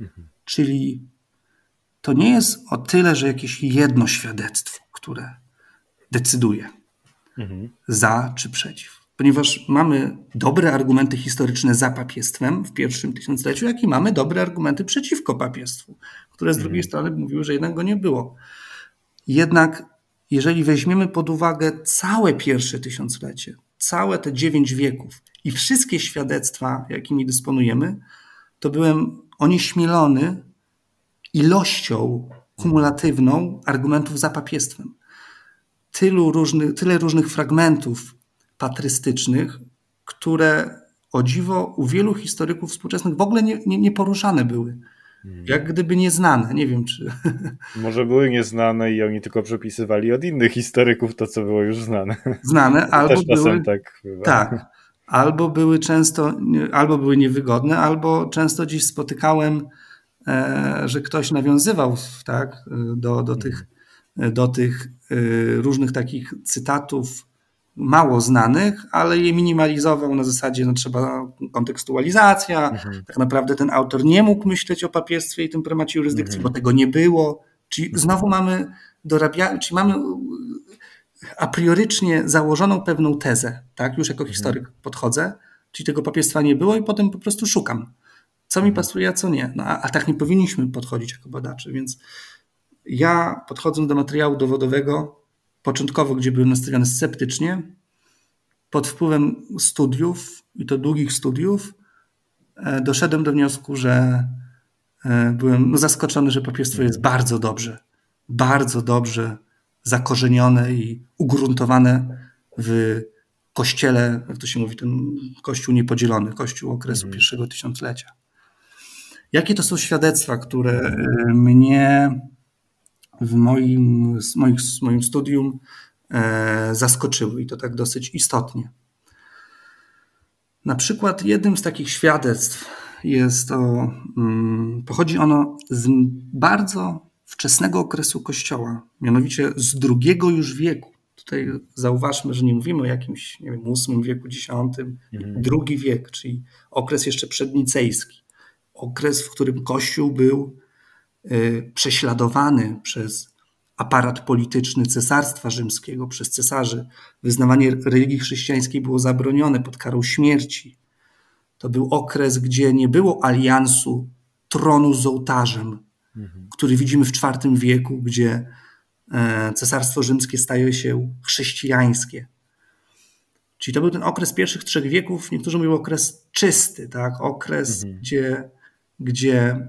Mhm. Czyli to nie jest o tyle, że jakieś jedno świadectwo, które decyduje mhm. za czy przeciw. Ponieważ mamy dobre argumenty historyczne za papiestwem w pierwszym tysiącleciu, jak i mamy dobre argumenty przeciwko papiestwu, które z drugiej mhm. strony mówiły, że jednak go nie było. Jednak jeżeli weźmiemy pod uwagę całe pierwsze tysiąclecie, całe te dziewięć wieków i wszystkie świadectwa, jakimi dysponujemy, to byłem onieśmielony ilością kumulatywną argumentów za papiestwem tylu różnych, tyle różnych fragmentów patrystycznych, które o dziwo u wielu historyków współczesnych w ogóle nie, nie, nie poruszane były. Hmm. Jak gdyby nieznane, nie wiem czy. Może były nieznane i oni tylko przepisywali od innych historyków to, co było już znane. Znane, albo były. Tak, tak, albo były często, albo były niewygodne, albo często dziś spotykałem, e, że ktoś nawiązywał tak, do, do tych hmm do tych różnych takich cytatów mało znanych, ale je minimalizował na zasadzie, no trzeba kontekstualizacja. Mhm. Tak naprawdę ten autor nie mógł myśleć o papiestwie i tym prymacie jurysdykcji, mhm. bo tego nie było. Czyli mhm. znowu mamy dorabia, czyli mamy a priorycznie założoną pewną tezę, tak? Już jako mhm. historyk podchodzę, czyli tego papiestwa nie było i potem po prostu szukam. Co mi mhm. pasuje, a co nie. No, a, a tak nie powinniśmy podchodzić jako badacze, więc ja podchodząc do materiału dowodowego, początkowo, gdzie byłem nastawiony sceptycznie, pod wpływem studiów, i to długich studiów, e, doszedłem do wniosku, że e, byłem no, zaskoczony, że papiestwo jest bardzo dobrze, bardzo dobrze zakorzenione i ugruntowane w kościele, jak to się mówi, ten kościół niepodzielony, kościół okresu mhm. pierwszego tysiąclecia. Jakie to są świadectwa, które e, mnie w moim, moim, moim studium e, zaskoczyły i to tak dosyć istotnie. Na przykład jednym z takich świadectw jest to, mm, pochodzi ono z bardzo wczesnego okresu Kościoła, mianowicie z drugiego już wieku. Tutaj zauważmy, że nie mówimy o jakimś nie wiem, VIII wieku, X, mhm. drugi wiek, czyli okres jeszcze przednicejski. Okres, w którym Kościół był prześladowany przez aparat polityczny Cesarstwa Rzymskiego, przez cesarzy. Wyznawanie religii chrześcijańskiej było zabronione pod karą śmierci. To był okres, gdzie nie było aliansu tronu z ołtarzem, mhm. który widzimy w IV wieku, gdzie e, Cesarstwo Rzymskie staje się chrześcijańskie. Czyli to był ten okres pierwszych trzech wieków, niektórzy mówią okres czysty, tak? okres, mhm. gdzie, gdzie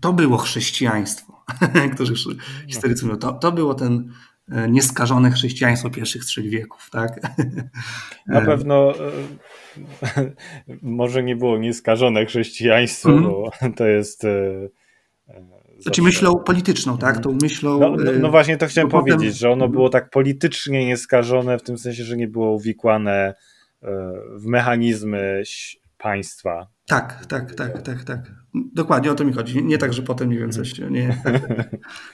to było chrześcijaństwo. Niektórzy historycy mówią, to, to było ten e, nieskażone chrześcijaństwo pierwszych trzech wieków. Tak? Na pewno może nie było nieskażone chrześcijaństwo, mm. bo to jest. E, znaczy myślą polityczną, tak? Tą myślą. No, no, no właśnie to chciałem potem... powiedzieć, że ono było tak politycznie nieskażone, w tym sensie, że nie było uwikłane w mechanizmy państwa. Tak, tak, tak, tak, tak. Dokładnie o to mi chodzi. Nie tak, że potem nie wiem coś. Nie, tak,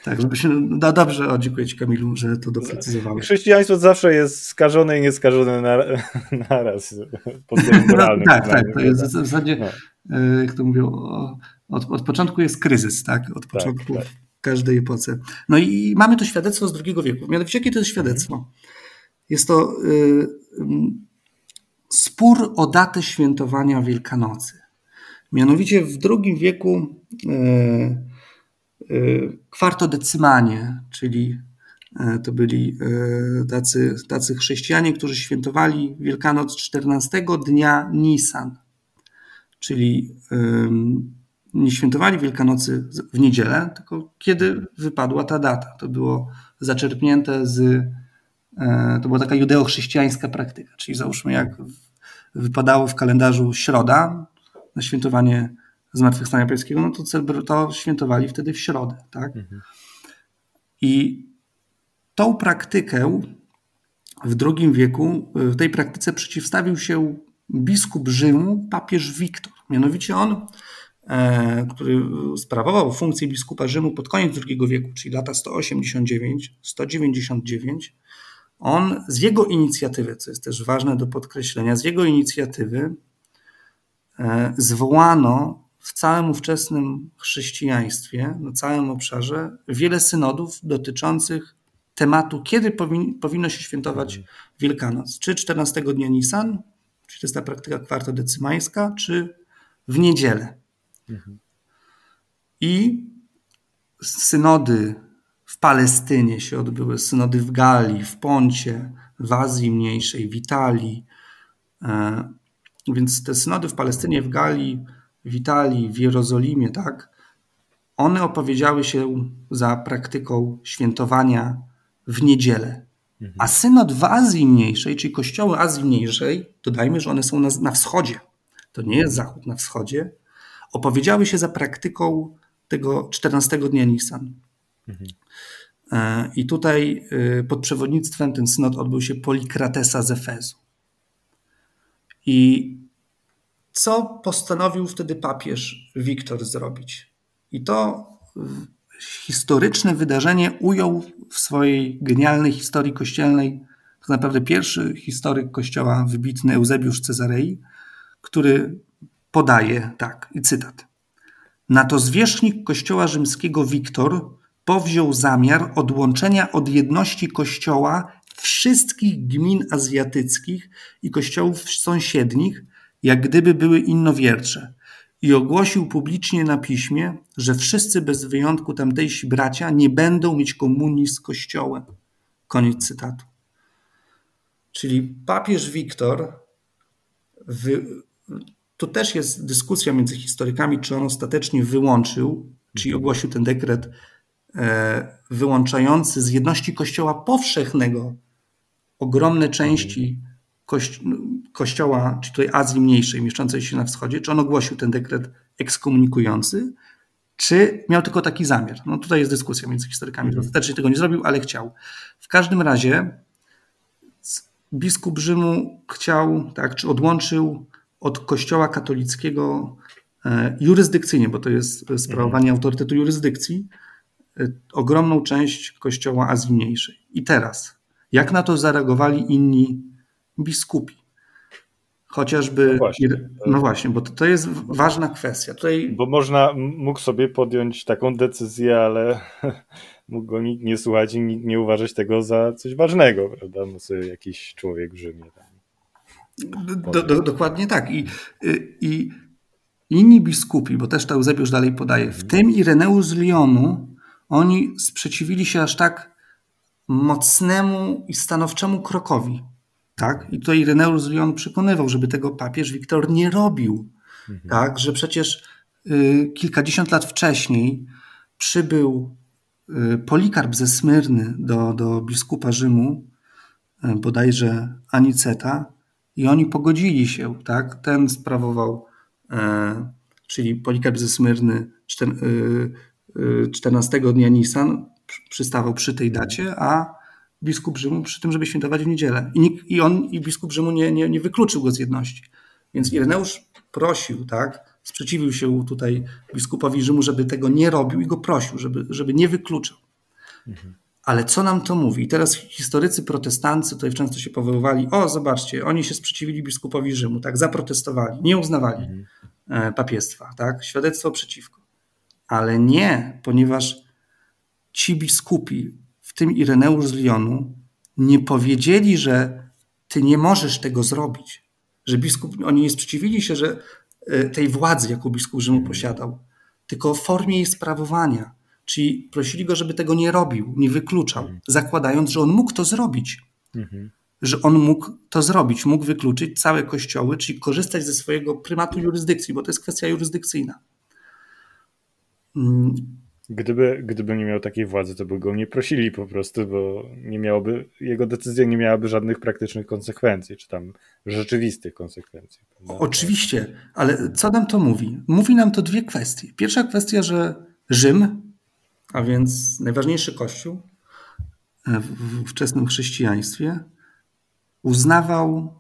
tak żeby się. No dobrze, o, dziękuję Ci Kamilu, że to doprecyzowałeś. Chrześcijaństwo zawsze jest skażone i nieskażone naraz pod no, Tak, tak. To jest w zasadzie, no. E, jak to mówią, od, od początku jest kryzys, tak? Od tak, początku tak, tak. każdej epoce. No i mamy to świadectwo z II wieku. Mianowicie, jakie to jest świadectwo? Jest to y, y, spór o datę świętowania Wielkanocy. Mianowicie w II wieku e, e, kwartodecymanie, czyli e, to byli tacy, tacy chrześcijanie, którzy świętowali Wielkanoc 14 dnia Nisan, czyli nie świętowali Wielkanocy w niedzielę, tylko kiedy wypadła ta data. To było zaczerpnięte z. To była taka judeo-chrześcijańska praktyka, czyli załóżmy, jak wypadało w kalendarzu środa, na świętowanie Zmartwychwstania Pańskiego, no to, to świętowali wtedy w środę. Tak? Mhm. I tą praktykę w II wieku, w tej praktyce przeciwstawił się biskup Rzymu, papież Wiktor. Mianowicie on, e, który sprawował funkcję biskupa Rzymu pod koniec II wieku, czyli lata 189-199, on z jego inicjatywy, co jest też ważne do podkreślenia, z jego inicjatywy zwołano w całym ówczesnym chrześcijaństwie, na całym obszarze, wiele synodów dotyczących tematu, kiedy powin, powinno się świętować Wielkanoc. Czy 14 dnia Nisan, czyli to jest ta praktyka kwartodecymańska, czy w niedzielę. Mhm. I synody w Palestynie się odbyły, synody w Galii, w Poncie, w Azji Mniejszej, w Italii. E, więc te synody w Palestynie, w Galii, w Italii, w Jerozolimie, tak, one opowiedziały się za praktyką świętowania w niedzielę. Mhm. A synod w Azji Mniejszej, czyli kościoły Azji Mniejszej, dodajmy, że one są na, na wschodzie, to nie jest zachód na wschodzie, opowiedziały się za praktyką tego 14 dnia Nisan. Mhm. E, I tutaj y, pod przewodnictwem ten synod odbył się Polikratesa z Efezu. I co postanowił wtedy papież Wiktor zrobić? I to historyczne wydarzenie ujął w swojej genialnej historii kościelnej tak naprawdę pierwszy historyk kościoła, wybitny Eusebiusz Cezarei, który podaje tak, i cytat. Na to zwierzchnik kościoła rzymskiego Wiktor powziął zamiar odłączenia od jedności kościoła wszystkich gmin azjatyckich i kościołów sąsiednich, jak gdyby były innowiercze, i ogłosił publicznie na piśmie, że wszyscy bez wyjątku tamtejsi bracia nie będą mieć komunii z Kościołem. Koniec cytatu. Czyli papież Wiktor, wy... tu też jest dyskusja między historykami, czy on ostatecznie wyłączył, czyli ogłosił ten dekret e, wyłączający z jedności Kościoła powszechnego ogromne części kościoła, czy tutaj Azji Mniejszej, mieszczącej się na wschodzie, czy on ogłosił ten dekret ekskomunikujący, czy miał tylko taki zamiar. No tutaj jest dyskusja między historykami. Mhm. Ostatecznie tego nie zrobił, ale chciał. W każdym razie biskup Rzymu chciał, tak, czy odłączył od kościoła katolickiego e, jurysdykcyjnie, bo to jest sprawowanie mhm. autorytetu jurysdykcji, e, ogromną część kościoła Azji Mniejszej. I teraz, jak na to zareagowali inni biskupi. chociażby. No właśnie, no właśnie bo to, to jest ważna kwestia. Tutaj... Bo można, mógł sobie podjąć taką decyzję, ale mógł go nikt nie słuchać i nikt nie uważać tego za coś ważnego, prawda? No sobie jakiś człowiek w Rzymie. Do, do, dokładnie tak. I, I inni biskupi, bo też to Eusebiusz dalej podaje, w tym Ireneusz z Lyonu, oni sprzeciwili się aż tak mocnemu i stanowczemu krokowi. Tak? I tutaj Ireneusz z Lyonu przekonywał, żeby tego papież Wiktor nie robił. Mhm. Tak? Że przecież y, kilkadziesiąt lat wcześniej przybył y, Polikarp ze Smyrny do, do biskupa Rzymu, y, bodajże Aniceta, i oni pogodzili się. Tak? Ten sprawował, e, czyli Polikarp ze Smyrny, czter, 14 dnia Nisan, przystawał przy tej dacie, a biskup Rzymu przy tym, żeby świętować w niedzielę. I, nikt, i on, i biskup Rzymu nie, nie, nie wykluczył go z jedności. Więc Ireneusz prosił, tak, sprzeciwił się tutaj biskupowi Rzymu, żeby tego nie robił i go prosił, żeby, żeby nie wykluczał. Mhm. Ale co nam to mówi? I teraz historycy protestancy tutaj często się powoływali, o zobaczcie, oni się sprzeciwili biskupowi Rzymu, tak, zaprotestowali, nie uznawali mhm. E, papiestwa, tak, świadectwo przeciwko. Ale nie, ponieważ ci biskupi, w tym Ireneusz z Lyonu, nie powiedzieli, że ty nie możesz tego zrobić. Że biskup, oni nie sprzeciwili się, że e, tej władzy, jaką biskup Rzymu posiadał, tylko w formie jej sprawowania. Czyli prosili go, żeby tego nie robił, nie wykluczał, zakładając, że on mógł to zrobić. Mhm. Że on mógł to zrobić, mógł wykluczyć całe kościoły, czyli korzystać ze swojego prymatu jurysdykcji, bo to jest kwestia jurysdykcyjna. Gdyby, gdyby nie miał takiej władzy, to by go nie prosili po prostu, bo nie miałoby, jego decyzja nie miałaby żadnych praktycznych konsekwencji, czy tam rzeczywistych konsekwencji. Prawda? Oczywiście, ale co nam to mówi? Mówi nam to dwie kwestie. Pierwsza kwestia, że Rzym, a więc najważniejszy kościół w wczesnym chrześcijaństwie, uznawał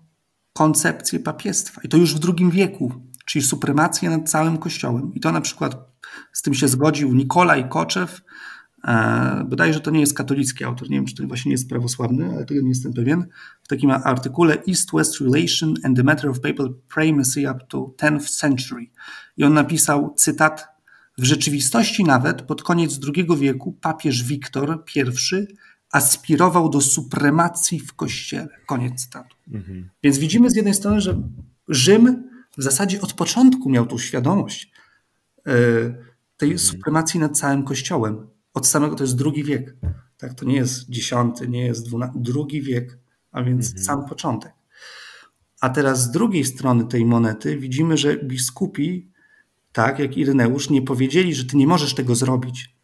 koncepcję papiestwa. I to już w II wieku, czyli supremację nad całym kościołem. I to na przykład z tym się zgodził Nikolaj Koczew. E, bodajże to nie jest katolicki autor, nie wiem, czy to właśnie nie jest prawosławny, ale tego nie jestem pewien. W takim artykule East-West Relation and the Matter of Papal Primacy up to 10th Century. I on napisał cytat w rzeczywistości nawet pod koniec II wieku papież Wiktor I aspirował do supremacji w kościele. Koniec cytatu. Mhm. Więc widzimy z jednej strony, że Rzym w zasadzie od początku miał tą świadomość, tej mhm. supremacji nad całym Kościołem. Od samego, to jest drugi wiek. Tak, to nie jest dziesiąty, nie jest dwunasty, drugi wiek, a więc mhm. sam początek. A teraz z drugiej strony tej monety widzimy, że biskupi, tak jak Ireneusz, nie powiedzieli, że ty nie możesz tego zrobić.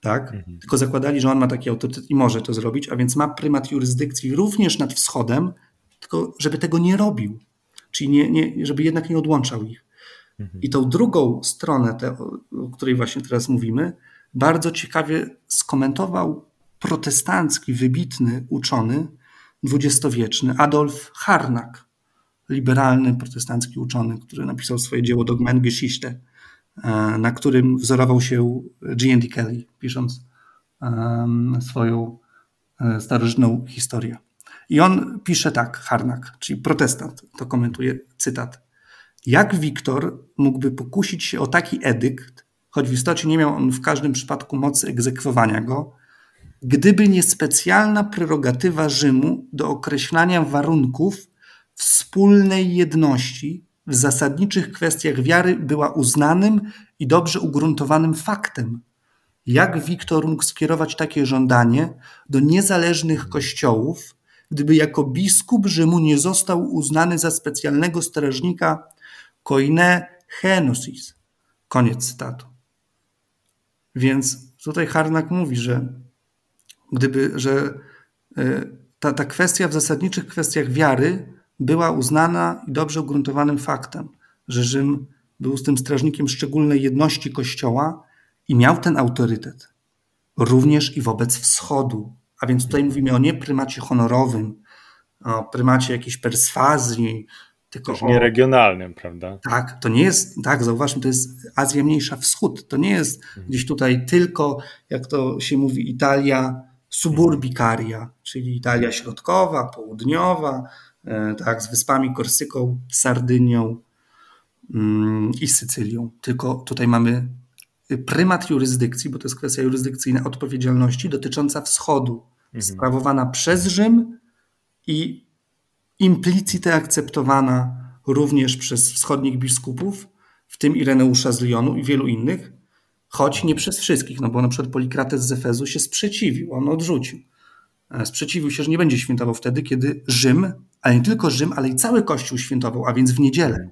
Tak? Mhm. Tylko zakładali, że on ma taki autorytet i może to zrobić, a więc ma prymat jurysdykcji również nad wschodem, tylko żeby tego nie robił. Czyli nie, nie, żeby jednak nie odłączał ich. I tą drugą stronę, te, o której właśnie teraz mówimy, bardzo ciekawie skomentował protestancki, wybitny uczony dwudziestowieczny Adolf Harnack, liberalny protestancki uczony, który napisał swoje dzieło Dogmengeschichte, e, na którym wzorował się G.N.D. Kelly, pisząc swoją e, starożytną historię. I on pisze tak, Harnack, czyli protestant, to komentuje cytat. Jak Wiktor mógłby pokusić się o taki edykt, choć w istocie nie miał on w każdym przypadku mocy egzekwowania go, gdyby nie specjalna prerogatywa Rzymu do określania warunków wspólnej jedności w zasadniczych kwestiach wiary była uznanym i dobrze ugruntowanym faktem. Jak Wiktor mógł skierować takie żądanie do niezależnych kościołów, gdyby jako biskup Rzymu nie został uznany za specjalnego strażnika koine genosis. Koniec cytatu. Więc tutaj Harnak mówi, że gdyby, że e, ta, ta kwestia w zasadniczych kwestiach wiary była uznana i dobrze ugruntowanym faktem, że Rzym był z tym strażnikiem szczególnej jedności Kościoła i miał ten autorytet również i wobec wschodu. A więc tutaj mówimy o nie prymacie honorowym, o prymacie jakiejś perswazji, tylko Też nie regionalnym, prawda? Tak, to nie jest, tak, zauważmy, to jest Azja Mniejsza Wschód. To nie jest mhm. gdzieś tutaj tylko, jak to się mówi, Italia suburbicaria, czyli Italia środkowa, południowa, tak, z wyspami Korsyką, Sardynią mm, i Sycylią. Tylko tutaj mamy prymat jurysdykcji, bo to jest kwestia jurysdykcyjna odpowiedzialności dotycząca wschodu, mhm. sprawowana przez Rzym i implicite akceptowana również przez wschodnich biskupów, w tym Ireneusza z Lyonu i wielu innych, choć nie przez wszystkich, no bo na przykład Polikrates z Efezu się sprzeciwił, on odrzucił. E, sprzeciwił się, że nie będzie świętował wtedy, kiedy Rzym, ale nie tylko Rzym, ale i cały Kościół świętował, a więc w niedzielę.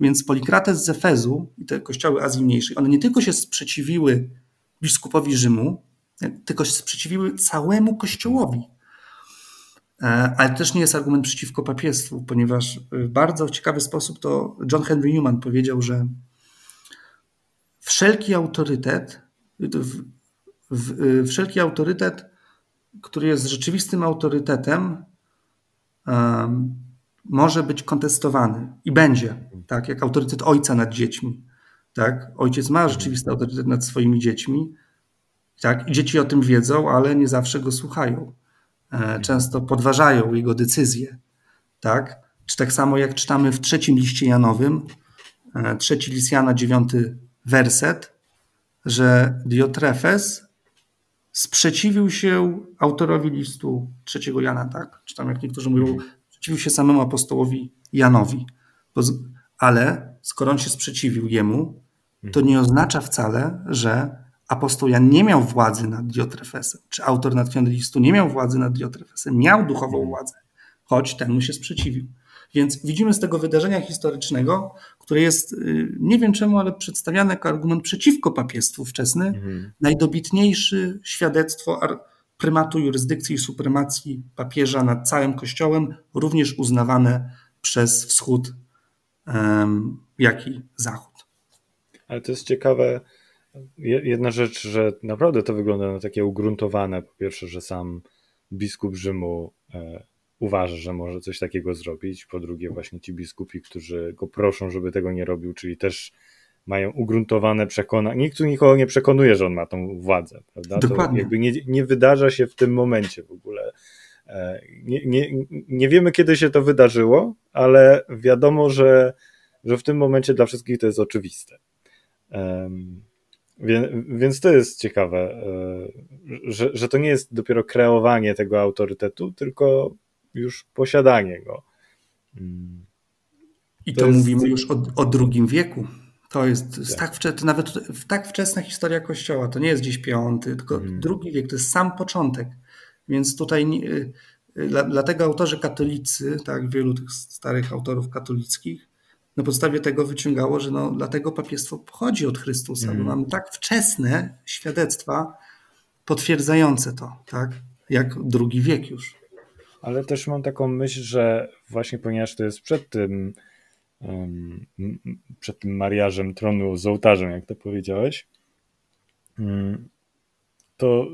Więc Polikrates z Efezu i te kościoły Azji Mniejszej, one nie tylko się sprzeciwiły biskupowi Rzymu, tylko się sprzeciwiły całemu Kościołowi. E, ale też nie jest argument przeciwko papiestwu, ponieważ w bardzo ciekawy sposób to John Henry Newman powiedział, że wszelki autorytet, w, w, wszelki autorytet, który jest rzeczywistym autorytetem, um, może być kontestowany i będzie, tak, jak autorytet ojca nad dziećmi. Tak? Ojciec ma rzeczywisty autorytet nad swoimi dziećmi, tak? i dzieci o tym wiedzą, ale nie zawsze go słuchają. E, często podważają jego decyzje. Tak? Czy tak samo jak czytamy w trzecim liście Janowym, e, trzeci list Jana, dziewiąty werset, że Diotrefes sprzeciwił się autorowi listu trzeciego Jana, tak? Czy tam jak niektórzy mówią, sprzeciwił się samemu apostołowi Janowi. Ale skoro on się sprzeciwił jemu, to nie oznacza wcale, że apostoł Jan nie miał władzy nad Diotrefesem, czy autor natchniony listu nie miał władzy nad Diotrefesem, miał duchową władzę, choć ten mu się sprzeciwił. Więc widzimy z tego wydarzenia historycznego, które jest, y, nie wiem czemu, ale przedstawiane jako argument przeciwko papiestwu wczesny, mhm. najdobitniejsze świadectwo prymatu jurysdykcji i supremacji papieża nad całym Kościołem, również uznawane przez Wschód, jak i Zachód. Ale to jest ciekawe, jedna rzecz, że naprawdę to wygląda na takie ugruntowane. Po pierwsze, że sam biskup Rzymu e, uważa, że może coś takiego zrobić. Po drugie, właśnie ci biskupi, którzy go proszą, żeby tego nie robił, czyli też mają ugruntowane przekonania. Nikt tu nikogo nie przekonuje, że on ma tą władzę, prawda? Dokładnie. To jakby nie, nie wydarza się w tym momencie w ogóle. E, nie, nie, nie wiemy, kiedy się to wydarzyło, ale wiadomo, że, że w tym momencie dla wszystkich to jest oczywiste. Więc to jest ciekawe, e, że, że to nie jest dopiero kreowanie tego autorytetu, tylko już posiadanie go. I to, to jest... mówimy już o, o drugim wieku. To jest, tak. tak nawet tak wczesna historia Kościoła. To nie jest dziś piąty, tylko hmm. drugi wiek, to jest sam początek. Więc tutaj y, y, dlatego autorzy katolicy, tak, wielu tych starych autorów katolickich, na podstawie tego wyciągało, że no, dlatego papiestwo pochodzi od Chrystusa, hmm. bo mamy tak wczesne świadectwa potwierdzające to, tak, jak drugi wiek już. Ale też mam taką myśl, że właśnie ponieważ to jest przed tym przed tym mariażem tronu z ołtarzem, jak to powiedziałeś, mm, to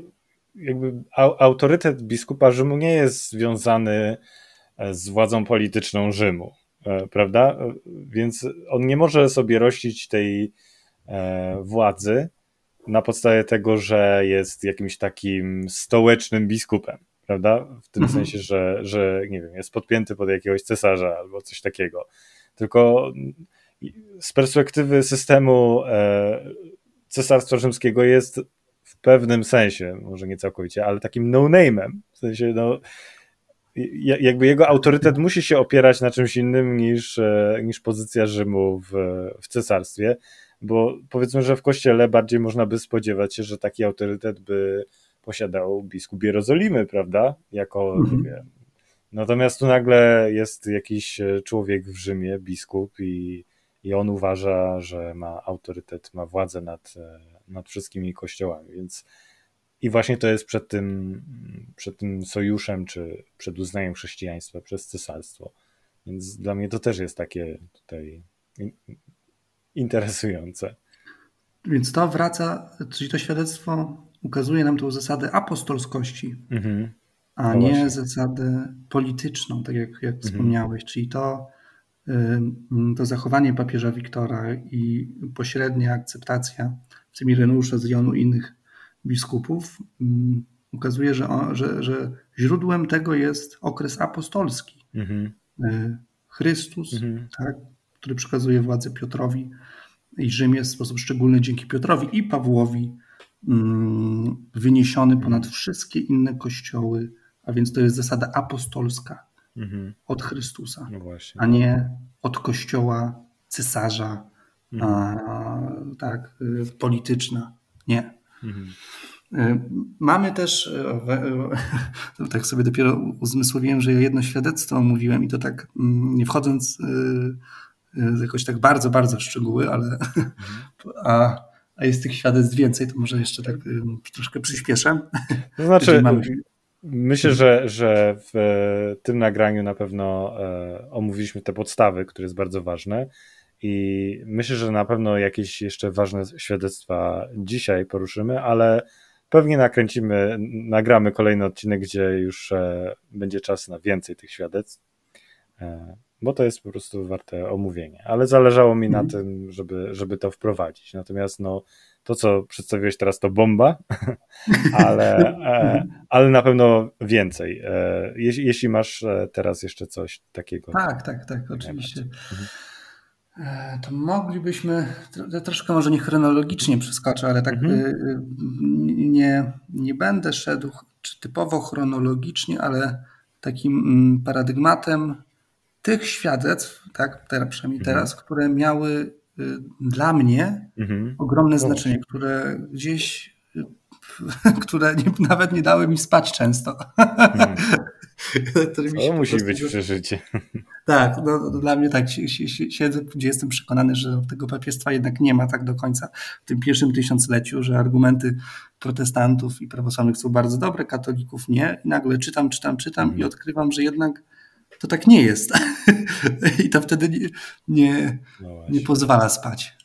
jakby autorytet biskupa Rzymu nie jest związany e, z władzą polityczną Rzymu, prawda? Więc on nie może sobie rościć tej e, władzy na podstawie tego, że jest jakimś takim stołecznym biskupem, prawda? W tym mhm. sensie, że, że nie wiem, jest podpięty pod jakiegoś cesarza albo coś takiego tylko z perspektywy systemu e, Cesarstwa Rzymskiego jest w pewnym sensie, może nie całkowicie, ale takim no-name'em. W sensie, no, jakby jego autorytet musi się opierać na czymś innym niż, e, niż pozycja Rzymu w, w cesarstwie, bo powiedzmy, że w kościele bardziej można by spodziewać się, że taki autorytet by posiadał biskup Jerozolimy, prawda? Jako, nie mhm. wiem, Natomiast tu nagle jest jakiś e, człowiek w Rzymie, biskup, i, i on uważa, że ma autorytet, ma władzę nad, e, nad wszystkimi kościołami, więc i właśnie to jest przed tym, przed tym sojuszem, czy przed uznaniem chrześcijaństwa przez cesarstwo. Więc dla mnie to też jest takie tutaj interesujące. Więc to wraca, czyli to świadectwo ukazuje nam tą zasadę apostolskości. Mhm a no nie właśnie. zasadę polityczną, tak jak, jak mhm. wspomniałeś, czyli to, to zachowanie papieża Wiktora i pośrednia akceptacja, Ireneusza z Jonu i innych biskupów, ukazuje, że, że, że źródłem tego jest okres apostolski. Mhm. Chrystus, mhm. tak, który przekazuje władzę Piotrowi i Rzymie w sposób szczególny dzięki Piotrowi i Pawłowi mm, wyniesiony ponad wszystkie inne kościoły, a więc to jest zasada apostolska mhm. od Chrystusa, no a nie od kościoła cesarza, mhm. a, tak, y, polityczna. Nie. Mhm. Y, mamy też, y, tak sobie dopiero uzmysłowiłem, że ja jedno świadectwo mówiłem i to tak mm, nie wchodząc jakoś tak bardzo, bardzo w szczegóły, ale mhm. a, a jest tych świadectw więcej, to może jeszcze tak troszkę przyspieszę. To znaczy, myślę, że, że w tym nagraniu na pewno e, omówiliśmy te podstawy, które jest bardzo ważne. I myślę, że na pewno jakieś jeszcze ważne świadectwa dzisiaj poruszymy, ale pewnie nakręcimy, nagramy kolejny odcinek, gdzie już e, będzie czas na więcej tych świadectw, e, bo to jest po prostu warte omówienia. Ale zależało mi na mhm. tym, żeby, żeby to wprowadzić. Natomiast no, to, co przedstawiłeś teraz, to bomba, ale, e, ale na pewno więcej. Jeśli, jeśli masz teraz jeszcze coś takiego. Tak, tak, tak, oczywiście. Mhm. E, to moglibyśmy, troszkę może nie chronologicznie przeskoczę, ale tak mhm. Y, y, nie, nie będę szedł czy typowo chronologicznie, ale takim mm, paradygmatem tych świadectw, tak, teraz, przynajmniej mhm. teraz, które miały y, dla mnie mhm. ogromne znaczenie, które gdzieś które nie, nawet nie dały mi spać często. Hmm. to musi być przeżycie. Tak, no, no, dla mnie tak siedzę, gdzie jestem przekonany, że tego papiestwa jednak nie ma tak do końca w tym pierwszym tysiącleciu, że argumenty protestantów i prawosławnych są bardzo dobre, katolików nie. I nagle czytam, czytam, czytam mm. i mhm. odkrywam, że jednak to tak nie jest. I to wtedy nie, nie, no nie pozwala spać.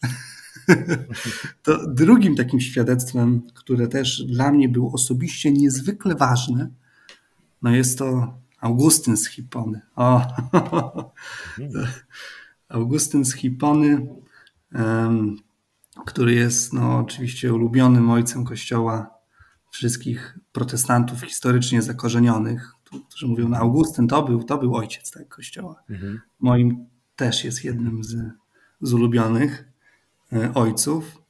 to drugim takim świadectwem, które też dla mnie było osobiście niezwykle ważne, no jest to Augustyn z Hipony. O. Augustyn z Hipony, um, który jest no, oczywiście ulubionym ojcem Kościoła wszystkich protestantów historycznie zakorzenionych, którzy mówią, no Augustyn to był, to był ojciec tak, Kościoła. Mhm. Moim też jest jednym z, z ulubionych e, ojców.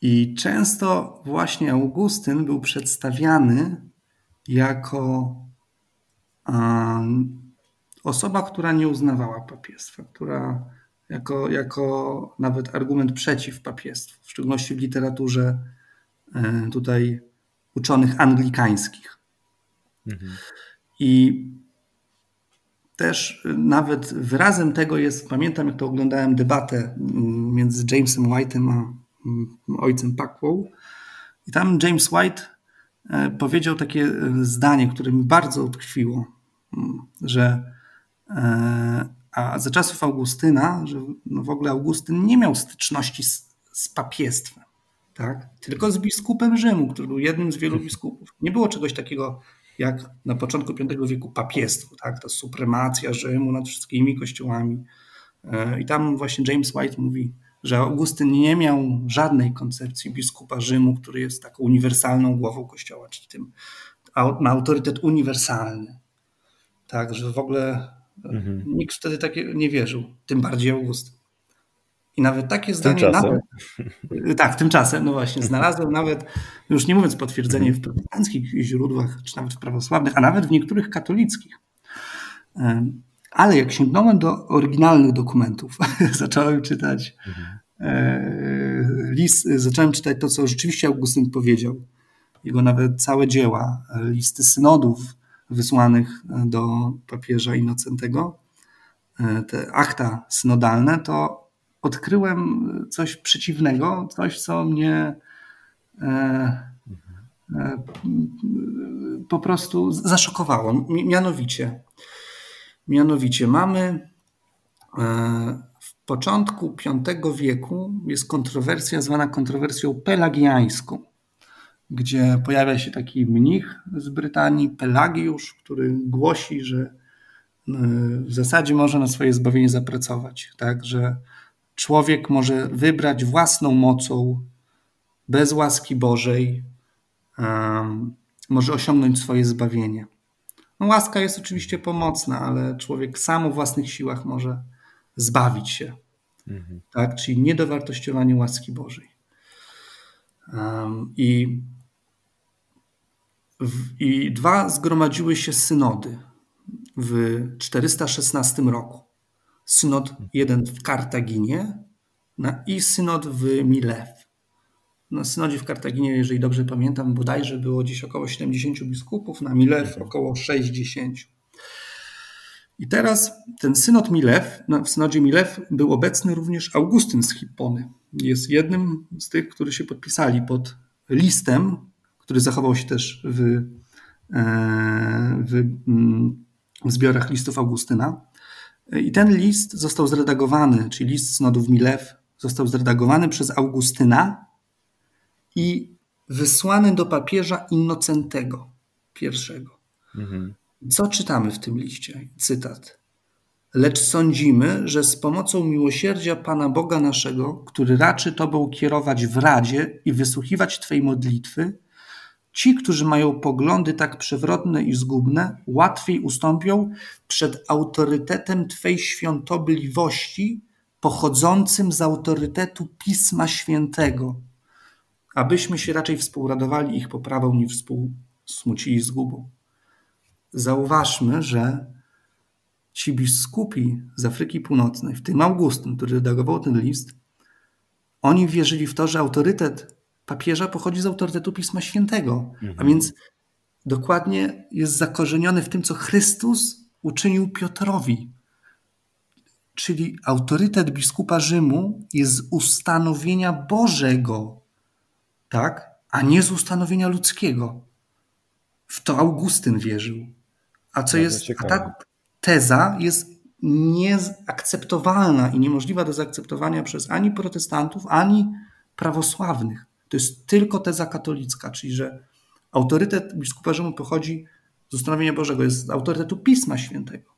I często właśnie Augustyn był przedstawiany jako Osoba, która nie uznawała papiestwa, która jako, jako nawet argument przeciw papiestwu, w szczególności w literaturze e, tutaj uczonych anglikańskich. Mhm. I też nawet wyrazem tego jest, pamiętam jak to oglądałem debatę między Jamesem White'em a ojcem Packwell i tam James White e, powiedział takie zdanie, które mi bardzo utkwiło że e, a za czasów Augustyna, że no w ogóle Augustyn nie miał styczności z, z papiestwem, tak? tylko z biskupem Rzymu, który był jednym z wielu biskupów. Nie było czegoś takiego jak na początku V wieku papiestwo, tak? ta supremacja Rzymu nad wszystkimi kościołami. E, I tam właśnie James White mówi, że Augustyn nie miał żadnej koncepcji biskupa Rzymu, który jest taką uniwersalną głową kościoła, czyli tym ma autorytet uniwersalny. Tak, że w ogóle mhm. nikt wtedy takie nie wierzył, tym bardziej August. I nawet takie zdanie. Tymczasem. Nawet, tak, tymczasem, no właśnie, znalazłem nawet, już nie mówiąc potwierdzenie w protestanckich źródłach, czy nawet w prawosławnych, a nawet w niektórych katolickich. Ale jak sięgnąłem do oryginalnych dokumentów, zacząłem czytać mhm. E, list, zacząłem czytać to, co rzeczywiście Augustyn powiedział. Jego nawet całe dzieła, listy synodów, wysłanych do papieża Innocentego, e, te akta synodalne, to odkryłem coś przeciwnego, coś, co mnie e, e, po prostu zaszokowało. Mianowicie, mianowicie mamy w początku V wieku jest kontrowersja zwana kontrowersją pelagiańską gdzie pojawia się taki mnich z Brytanii, Pelagiusz, który głosi, że e, w zasadzie może na swoje zbawienie zapracować. Tak, że człowiek może wybrać własną mocą, bez łaski Bożej, um, może osiągnąć swoje zbawienie. No, łaska jest oczywiście pomocna, ale człowiek sam o własnych siłach może zbawić się. Mhm. Tak? Czyli niedowartościowanie łaski Bożej. Um, i, I dwa zgromadziły się synody w 416 roku. Synod jeden w Kartaginie i synod w Milew. Na synodzie w Kartaginie, jeżeli dobrze pamiętam, bodajże było gdzieś około 70 biskupów, na Milew około 60. I teraz ten synod Milew, no, w synodzie Milew był obecny również Augustyn z Hippony. Jest jednym z tych, którzy się podpisali pod listem, który zachował się też w, e, w, mm, w zbiorach listów Augustyna. I ten list został zredagowany, czyli list synodów Milew został zredagowany przez Augustyna i wysłany do papieża Innocentego I. Mhm. Co czytamy w tym liście? Cytat. Lecz sądzimy, że z pomocą miłosierdzia Pana Boga naszego, który raczy Tobą kierować w radzie i wysłuchiwać Twej modlitwy, ci, którzy mają poglądy tak przewrotne i zgubne, łatwiej ustąpią przed autorytetem Twej świątobliwości, pochodzącym z autorytetu Pisma Świętego, abyśmy się raczej współradowali ich poprawą niż współsmucili zgubą. Zauważmy, że ci biskupi z Afryki Północnej, w tym Augustyn, który redagował ten list, oni wierzyli w to, że autorytet papieża pochodzi z autorytetu Pisma Świętego, mhm. a więc dokładnie jest zakorzeniony w tym, co Chrystus uczynił Piotrowi. Czyli autorytet biskupa Rzymu jest z ustanowienia Bożego, tak? a nie z ustanowienia ludzkiego. W to Augustyn wierzył. A co jest. A ta teza jest nieakceptowalna i niemożliwa do zaakceptowania przez ani protestantów, ani prawosławnych. To jest tylko teza katolicka, czyli że autorytet biskupa Rzymu pochodzi z ustanowienia Bożego, jest z autorytetu Pisma Świętego.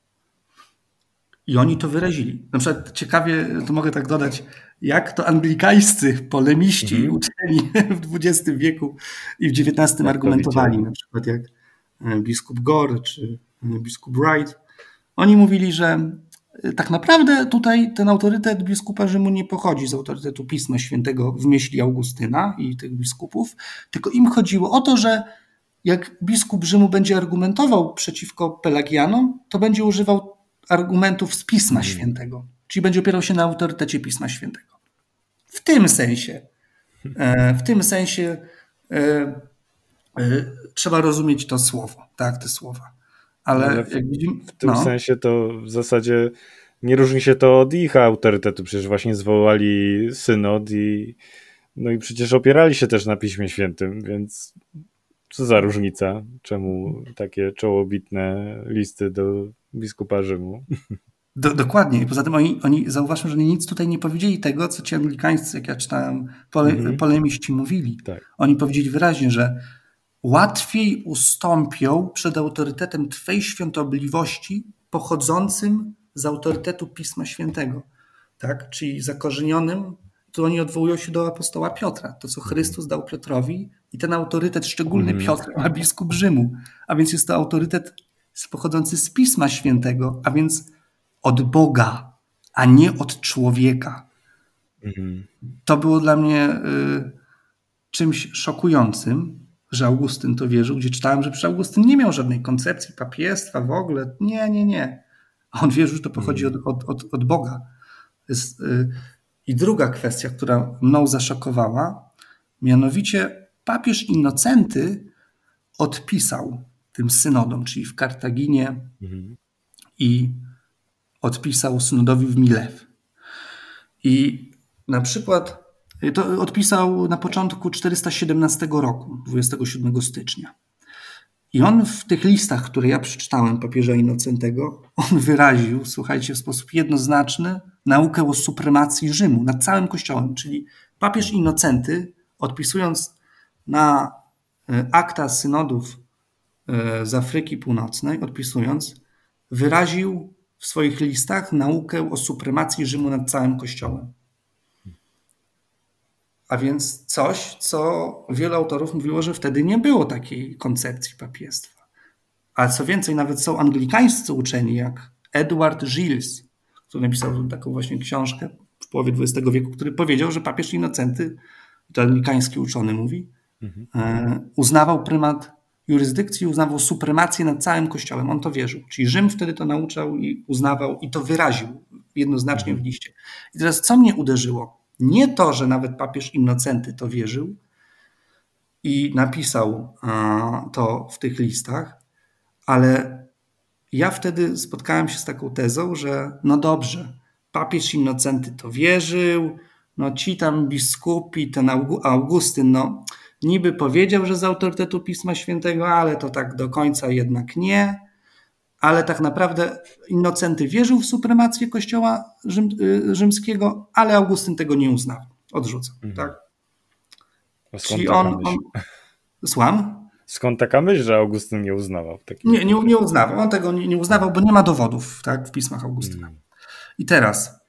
I oni to wyrazili. Na przykład ciekawie, to mogę tak dodać, jak to anglikańscy polemiści mhm. uczeni w XX wieku i w XIX argumentowali, na przykład jak e, biskup Gore czy e, biskup Wright. Oni mówili, że tak naprawdę tutaj ten autorytet biskupa Rzymu nie pochodzi z autorytetu Pisma Świętego w myśli Augustyna i tych biskupów, tylko im chodziło o to, że jak biskup Rzymu będzie argumentował przeciwko Pelagianom, to będzie używał argumentów z Pisma mhm. Świętego, czyli będzie opierał się na autorytecie Pisma Świętego. W tym sensie, e, w tym sensie e, e, trzeba rozumieć to słowo, tak, te słowa. Ale, Ale w, widzimy, w tym no. sensie to w zasadzie nie różni się to od ich autorytetu. Przecież właśnie zwołali synod i no i przecież opierali się też na Piśmie Świętym, więc co za różnica? Czemu takie czołobitne listy do biskupa Rzymu? Do, dokładnie. I poza tym oni, oni zauważmy, że oni nic tutaj nie powiedzieli tego, co ci anglikańscy, jak ja czytałem, pole, mm -hmm. polemiści mówili. Tak. Oni powiedzieli wyraźnie, że łatwiej ustąpią przed autorytetem Twej świątobliwości pochodzącym z autorytetu Pisma Świętego. Tak? Czyli zakorzenionym, tu oni odwołują się do apostoła Piotra, to co Chrystus dał Piotrowi i ten autorytet szczególny mm. Piotr ma biskup Rzymu, a więc jest to autorytet pochodzący z Pisma Świętego, a więc od Boga, a nie od człowieka. Mm. To było dla mnie y, czymś szokującym, że Augustyn to wierzył, gdzie czytałem, że przecież Augustyn nie miał żadnej koncepcji papiestwa w ogóle. Nie, nie, nie. A on wierzył, że to pochodzi mm. od, od, od, od Boga. Jest, y, I druga kwestia, która mną zaszokowała, mianowicie papież Innocenty odpisał tym synodom, czyli w Kartaginie mhm. i odpisał synodowi w Milew. I na przykład to odpisał na początku 417 roku, 27 stycznia. I on w tych listach, które ja przeczytałem papieża Innocentego, on wyraził, słuchajcie, w sposób jednoznaczny naukę o supremacji Rzymu nad całym Kościołem. Czyli papież Innocenty, odpisując na e, akta synodów e, z Afryki Północnej, odpisując, wyraził w swoich listach naukę o supremacji Rzymu nad całym Kościołem. A więc coś, co wielu autorów mówiło, że wtedy nie było takiej koncepcji papiestwa. A co więcej, nawet są anglikańscy uczeni, jak Edward Gilles, który napisał taką właśnie książkę w połowie XX wieku, który powiedział, że papież Innocenty, to anglikański uczony mówi, mhm. uznawał prymat jurysdykcji, uznawał supremację nad całym Kościołem. On to wierzył. Czyli Rzym wtedy to nauczał i uznawał i to wyraził jednoznacznie w liście. I teraz co mnie uderzyło? Nie to, że nawet papież Innocenty to wierzył i napisał to w tych listach, ale ja wtedy spotkałem się z taką tezą, że no dobrze, papież Innocenty to wierzył, no ci tam biskupi, ten Augustyn, no niby powiedział, że z autorytetu Pisma Świętego, ale to tak do końca jednak nie. Ale tak naprawdę Innocenty wierzył w supremację Kościoła Rzym, y, rzymskiego, ale Augustyn tego nie uznał. Odrzucał. Mhm. Tak? Czyli on, on. Słucham? Skąd taka myśl, że Augustyn nie uznawał? Nie, nie, nie uznawał. On tego nie, nie, uznawał, bo nie ma dowodów tak, w pismach Augustyna. Hmm. I teraz,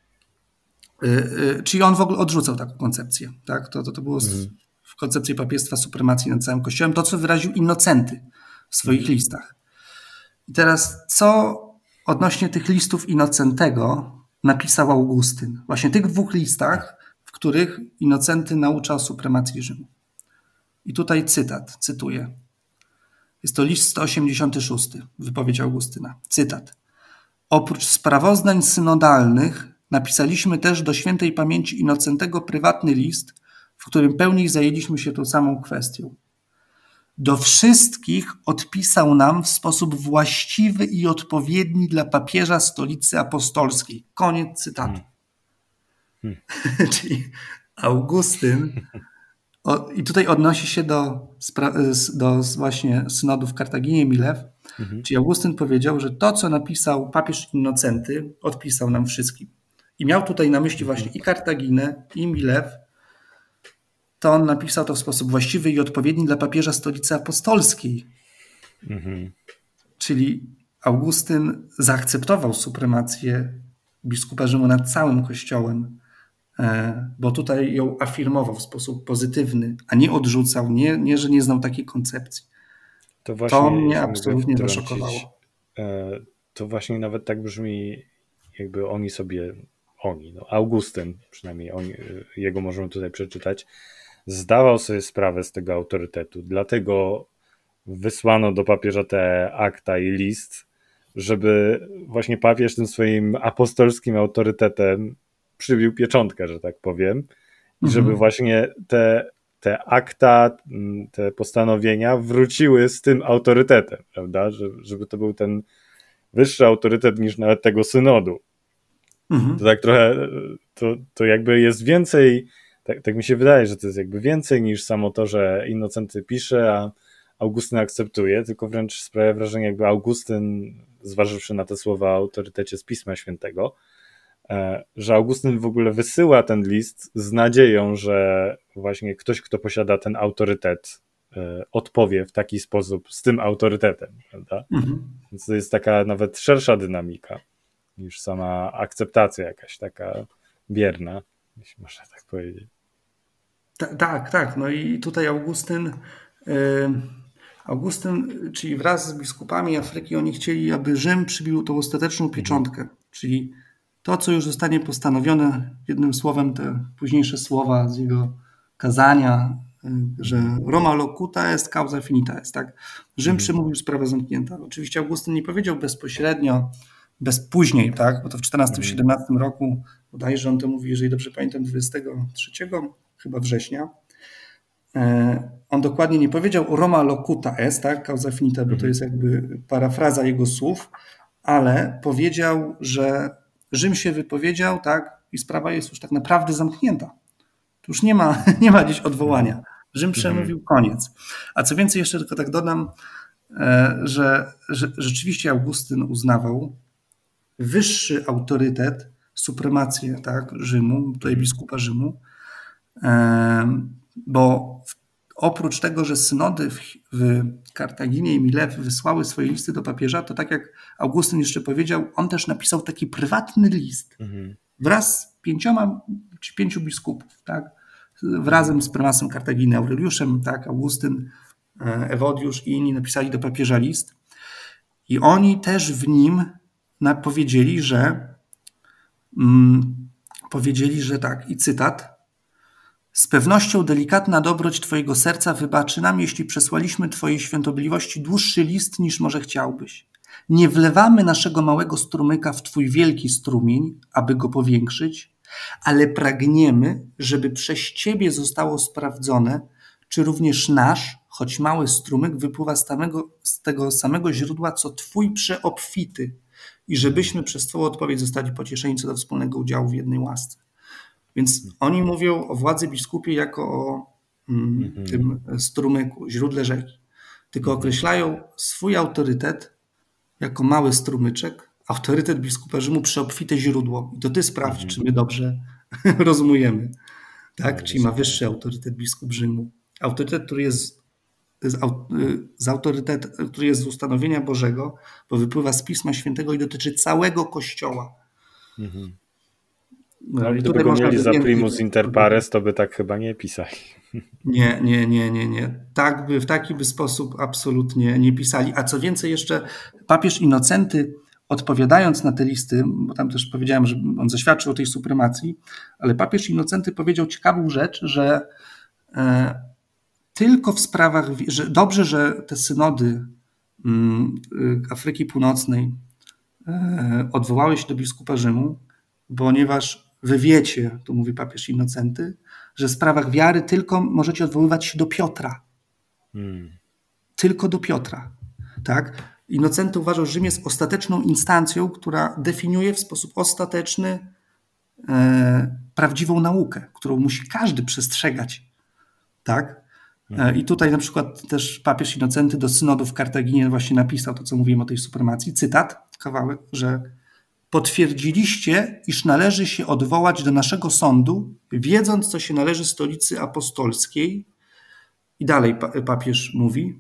yy, yy, czyli on w ogóle odrzucał taką koncepcję. Tak? To, to, to było hmm. w koncepcji papiestwa supremacji nad całym Kościołem, to co wyraził Innocenty w swoich hmm. listach. I teraz, co odnośnie tych listów Innocentego napisał Augustyn? Właśnie tych dwóch listach, w których Innocenty nauczał supremacji Rzymu. I tutaj cytat, cytuję. Jest to list 186, wypowiedź Augustyna. Cytat. Oprócz sprawozdań synodalnych napisaliśmy też do świętej pamięci Inocentego prywatny list, w którym pełniej zajęliśmy się tą samą kwestią. Do wszystkich odpisał nam w sposób właściwy i odpowiedni dla papieża stolicy apostolskiej. Koniec cytatu. Hmm. Hmm. Czyli Augustyn o, I tutaj odnosi się do, do właśnie synodu w Kartaginie Milew, mhm. czyli Augustyn powiedział, że to, co napisał papież Innocenty, odpisał nam wszystkim. I miał tutaj na myśli właśnie i Kartaginę, i Milew. To on napisał to w sposób właściwy i odpowiedni dla papieża stolicy apostolskiej. Mhm. Czyli Augustyn zaakceptował supremację biskupa Rzymu nad całym kościołem E, bo tutaj ją afirmował w sposób pozytywny, a nie odrzucał, nie, nie że nie znał takiej koncepcji. To, właśnie, to mnie absolutnie zaszokowało. E, to właśnie nawet tak brzmi, jakby oni sobie, oni, no Augustyn, przynajmniej oni, jego możemy tutaj przeczytać, zdawał sobie sprawę z tego autorytetu, dlatego wysłano do papieża te akta i list, żeby właśnie papież tym swoim apostolskim autorytetem przybił pieczątkę, że tak powiem. I mhm. żeby właśnie te, te akta, mm, te postanowienia wróciły z tym autorytetem, prawda? Żeby to był ten wyższy autorytet niż nawet tego synodu. Mhm. To tak trochę, to, to jakby jest więcej, tak, tak mi się wydaje, że to jest jakby więcej niż samo to, że Innocenty pisze, a Augustyn akceptuje, tylko wręcz sprawia wrażenie, jakby Augustyn, zważywszy na te słowa o autorytecie z Pisma Świętego, E, że Augustyn w ogóle wysyła ten list z nadzieją, że właśnie ktoś, kto posiada ten autorytet, e, odpowie w taki sposób z tym autorytetem, prawda? Mhm. Więc to jest taka nawet szersza dynamika niż sama akceptacja jakaś taka bierna, jeśli można tak powiedzieć. Tak, tak. No i tutaj Augustyn, Augustyn, czyli wraz z biskupami Afryki, oni chcieli, aby Rzym przybił tą ostateczną pieczątkę, mhm. czyli to, co już zostanie postanowione, jednym słowem te późniejsze słowa z jego kazania, y, że Roma locuta est causa finita est, tak? Rzym mhm. przemówił sprawa zamknięta. Oczywiście Augustyn nie powiedział bezpośrednio, bez później, tak? Bo to w XIV-XVII mhm. roku, bodajże on to mówi, jeżeli dobrze pamiętam, 23 chyba września. E, on dokładnie nie powiedział Roma locuta est, tak? Causa finita, bo to mhm. jest jakby parafraza jego słów, ale powiedział, że Rzym się wypowiedział, tak, i sprawa jest już tak naprawdę zamknięta. Tu już nie ma, nie ma gdzieś odwołania. Rzym przemówił koniec. A co więcej, jeszcze tylko tak dodam, e, że, że rzeczywiście Augustyn uznawał wyższy autorytet, supremację tak, Rzymu, tutaj biskupa Rzymu, bo oprócz tego, że synody w, w Kartaginie i Milew wysłały swoje listy do papieża, to tak jak Augustyn jeszcze powiedział, on też napisał taki prywatny list mhm. wraz z pięcioma czy pięciu biskupów, tak? Wrazem z prymasem Kartaginy Aureliuszem, tak? Augustyn, e, Ewodiusz i inni napisali do papieża list. I oni też w nim powiedzieli, że mm, powiedzieli, że tak, i cytat. Z pewnością delikatna dobroć Twojego serca wybaczy nam, jeśli przesłaliśmy Twojej świątobliwości dłuższy list niż może chciałbyś. Nie wlewamy naszego małego strumyka w Twój wielki strumień, aby go powiększyć, ale pragniemy, żeby przez Ciebie zostało sprawdzone, czy również nasz, choć mały strumyk, wypływa z, tamego, z tego samego źródła, co Twój przeobfity, i żebyśmy przez Twoją odpowiedź zostali pocieszeni co do wspólnego udziału w jednej łasce. Więc oni mówią o władzy biskupie jako o mm, mhm. tym strumyku, źródle rzeki. Tylko określają swój autorytet jako mały strumyczek, autorytet biskupa Rzymu przeobfite źródło. I to ty sprawdź, mhm. czy my dobrze rozumiemy. Tak? No, Czyli ma wyższy autorytet biskup Rzymu. Autorytet, który jest z, z autorytet, który jest z ustanowienia Bożego, bo wypływa z Pisma Świętego i dotyczy całego Kościoła. Mhm. No, no gdyby go mieli za primus inter pares, to by tak chyba nie pisali. Nie, nie, nie, nie, nie. Tak by, w taki by sposób absolutnie nie pisali. A co więcej jeszcze papież Inocenty odpowiadając na te listy, bo tam też powiedziałem, że on zaświadczył o tej supremacji, ale papież Inocenty powiedział ciekawą rzecz, że e, tylko w sprawach, że dobrze, że te synody mm, y, Afryki Północnej e, odwołały się do biskupa Rzymu, ponieważ wy wiecie, tu mówi papież Innocenty, że w sprawach wiary tylko możecie odwoływać się do Piotra. Hmm. Tylko do Piotra. Tak? Innocenty uważał, że Rzym jest ostateczną instancją, która definiuje w sposób ostateczny e, prawdziwą naukę, którą musi każdy przestrzegać. Tak? E, mhm. I tutaj na przykład też papież Innocenty do synodu w Kartaginie właśnie napisał to, co mówiłem o tej supremacji. Cytat, kawałek, że potwierdziliście, iż należy się odwołać do naszego sądu, wiedząc, co się należy stolicy apostolskiej. I dalej papież mówi,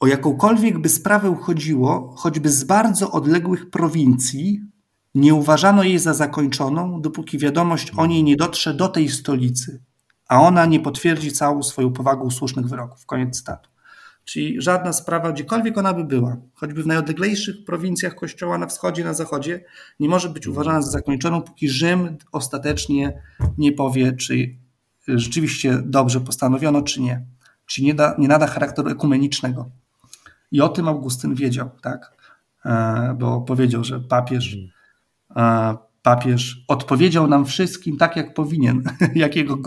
o jakąkolwiek by sprawę chodziło, choćby z bardzo odległych prowincji, nie uważano jej za zakończoną, dopóki wiadomość o niej nie dotrze do tej stolicy, a ona nie potwierdzi całą swoją powagą słusznych wyroków. Koniec cytatu. Czyli żadna sprawa, gdziekolwiek ona by była, choćby w najodleglejszych prowincjach kościoła na wschodzie, na zachodzie, nie może być uważana za zakończoną, póki Rzym ostatecznie nie powie, czy rzeczywiście dobrze postanowiono, czy nie. Czy nie, da, nie nada charakteru ekumenicznego. I o tym Augustyn wiedział, tak? E, bo powiedział, że papież, e, papież odpowiedział nam wszystkim tak, jak powinien, jak jego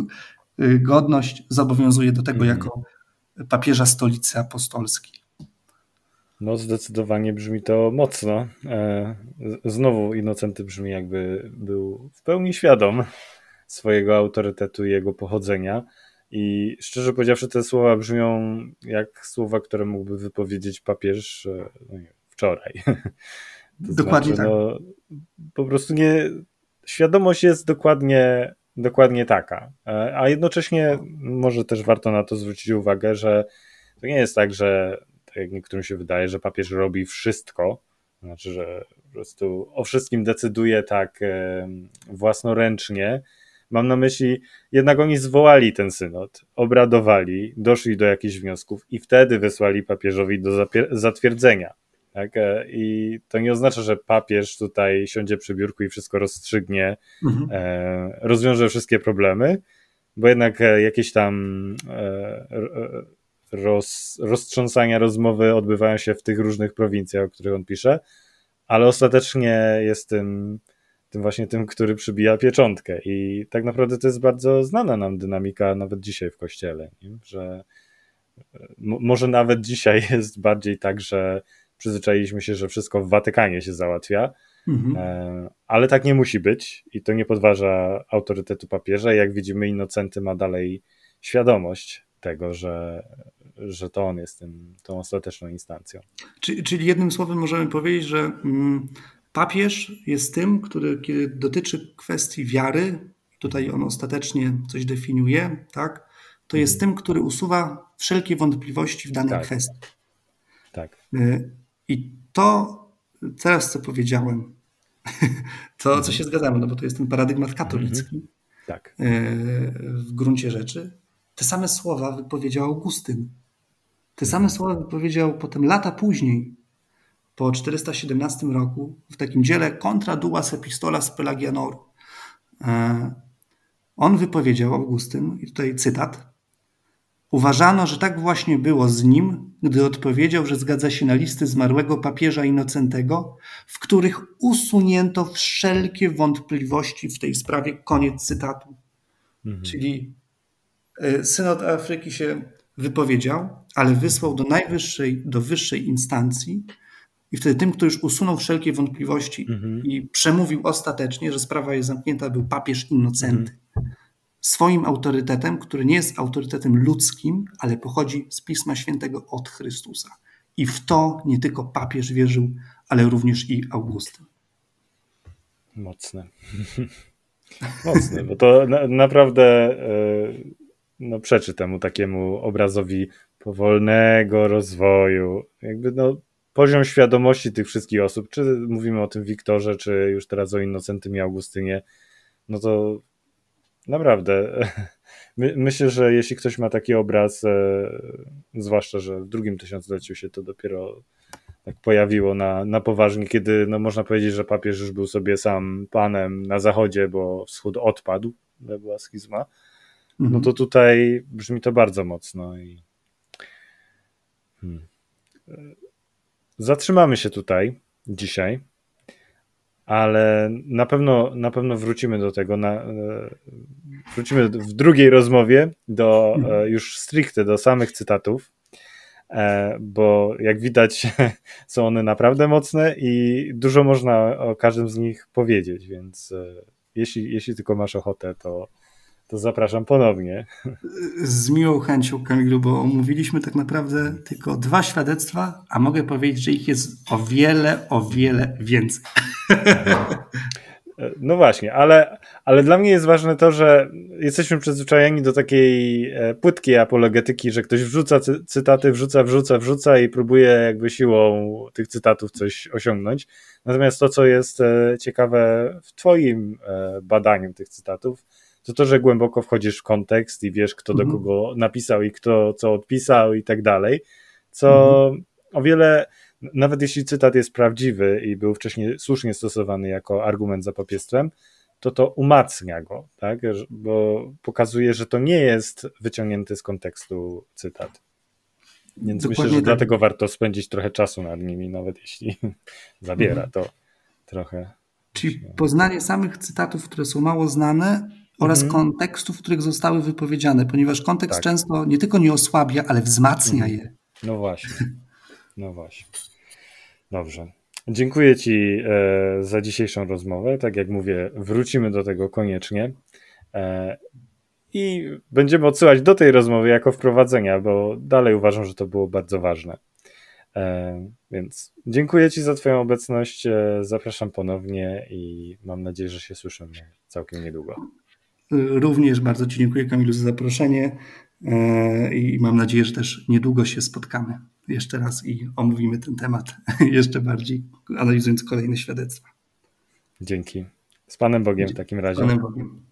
godność zobowiązuje do tego mhm. jako papieża stolicy apostolskiej. No, zdecydowanie brzmi to mocno. E, znowu Innocenty brzmi, jakby był w pełni świadom swojego autorytetu i jego pochodzenia. I szczerze powiedziawszy, te słowa brzmią jak słowa, które mógłby wypowiedzieć papież e, no nie, wczoraj. To dokładnie znaczy, tak. No, po prostu nie. Świadomość jest dokładnie dokładnie taka. E, a jednocześnie może też warto na to zwrócić uwagę, że to nie jest tak, że tak jak niektórym się wydaje, że papież robi wszystko, znaczy, że po prostu o wszystkim decyduje tak e, własnoręcznie. Mam na myśli, jednak oni zwołali ten synod, obradowali, doszli do jakichś wniosków i wtedy wysłali papieżowi do zatwierdzenia. Tak? E, I to nie oznacza, że papież tutaj siądzie przy biurku i wszystko rozstrzygnie, mhm. E, rozwiąże wszystkie problemy, bo jednak e, jakieś tam roz, roztrząsania rozmowy odbywają się w tych różnych prowincjach, o których on pisze, ale ostatecznie jest tym, tym właśnie tym, który przybija pieczątkę. I tak naprawdę to jest bardzo znana nam dynamika nawet dzisiaj w kościele, nie? że może nawet dzisiaj jest bardziej tak, że przyzwyczailiśmy się, że wszystko w Watykanie się załatwia, mhm. E, ale tak nie musi być i to nie podważa autorytetu papieża. Jak widzimy, Innocenty ma dalej świadomość tego, że, że to on jest tym, tą ostateczną instancją. Czyli, czyli jednym słowem możemy powiedzieć, że mm, papież jest tym, który kiedy dotyczy kwestii wiary, tutaj on ostatecznie coś definiuje, tak, to jest mhm. tym, który usuwa wszelkie wątpliwości w danej tak. kwestii. Tak. I to teraz, co powiedziałem, to, co się zgadzamy, no bo to jest ten paradygmat katolicki mhm. tak. E, w gruncie rzeczy, te same słowa wypowiedział Augustyn. Te same słowa wypowiedział potem lata później po 417 roku w takim dziele Contra duas epistolas Pelagianorum. E, on wypowiedział, Augustyn, i tutaj cytat, Uważano, że tak właśnie było z nim, gdy odpowiedział, że zgadza się na listy zmarłego papieża Inocentego, w których usunięto wszelkie wątpliwości w tej sprawie. Koniec cytatu. Mhm. Czyli e, synod Afryki się wypowiedział, ale wysłał do najwyższej, do wyższej instancji i wtedy tym, kto już usunął wszelkie wątpliwości mhm. i przemówił ostatecznie, że sprawa jest zamknięta, był papież Innocenty. Mhm. Swoim autorytetem, który nie jest autorytetem ludzkim, ale pochodzi z Pisma Świętego od Chrystusa. I w to nie tylko papież wierzył, ale również i Augustyn. Mocne. Mocne, bo to na, naprawdę e, no, przeczy temu takiemu obrazowi powolnego rozwoju. Jakby no, poziom świadomości tych wszystkich osób, czy mówimy o tym Wiktorze, czy już teraz o Innocentym i Augustynie, no to naprawdę my, myślę, że jeśli ktoś ma taki obraz, e, zwłaszcza, że w drugim tysiącleciu się to dopiero tak pojawiło na, na poważnie, kiedy no, można powiedzieć, że papież już był sobie sam panem na zachodzie, bo wschód odpadł, była schizma, no mhm. to tutaj brzmi to bardzo mocno i hmm. Zatrzymamy się tutaj dzisiaj, ale na pewno, na pewno wrócimy do tego. Na, e, wrócimy w drugiej rozmowie do e, już stricte do samych cytatów, e, bo jak widać, są one naprawdę mocne i dużo można o każdym z nich powiedzieć, więc jeśli, jeśli tylko masz ochotę, to, to zapraszam ponownie. Z miłą chęcią, Kamilu, bo omówiliśmy tak naprawdę tylko dwa świadectwa, a mogę powiedzieć, że ich jest o wiele, o wiele więcej. No właśnie, ale, ale dla mnie jest ważne to, że jesteśmy przyzwyczajeni do takiej e, płytkiej apologetyki, że ktoś wrzuca cytaty, wrzuca, wrzuca, wrzuca i próbuje jakby siłą tych cytatów coś osiągnąć. Natomiast to, co jest e, ciekawe w Twoim e, badaniu tych cytatów, to to, że głęboko wchodzisz w kontekst i wiesz, kto mhm. do kogo napisał i kto co odpisał i tak dalej, co mhm. o wiele, nawet jeśli cytat jest prawdziwy i był wcześniej słusznie stosowany jako argument za papiestwem, to to umacnia go, tak? bo pokazuje, że to nie jest wyciągnięty z kontekstu cytat. Więc Dokładnie myślę, że tak. dlatego warto spędzić trochę czasu nad nimi, nawet jeśli zabiera mhm. to trochę. Czyli poznanie samych cytatów, które są mało znane, oraz mhm. kontekstów, w których zostały wypowiedziane, ponieważ kontekst tak. często nie tylko nie osłabia, ale wzmacnia mhm. je. No właśnie. No właśnie. Dobrze. Dziękuję Ci e, za dzisiejszą rozmowę. Tak jak mówię, wrócimy do tego koniecznie. E, I będziemy odsyłać do tej rozmowy jako wprowadzenia, bo dalej uważam, że to było bardzo ważne. E, więc dziękuję Ci za Twoją obecność. Zapraszam ponownie i mam nadzieję, że się słyszymy całkiem niedługo. Również bardzo Ci dziękuję, Kamilu, za zaproszenie e, i mam nadzieję, że też niedługo się spotkamy jeszcze raz i omówimy ten temat jeszcze bardziej, analizując kolejne świadectwa. Dzięki. Z Panem Bogiem w takim razie. Z Panem Bogiem.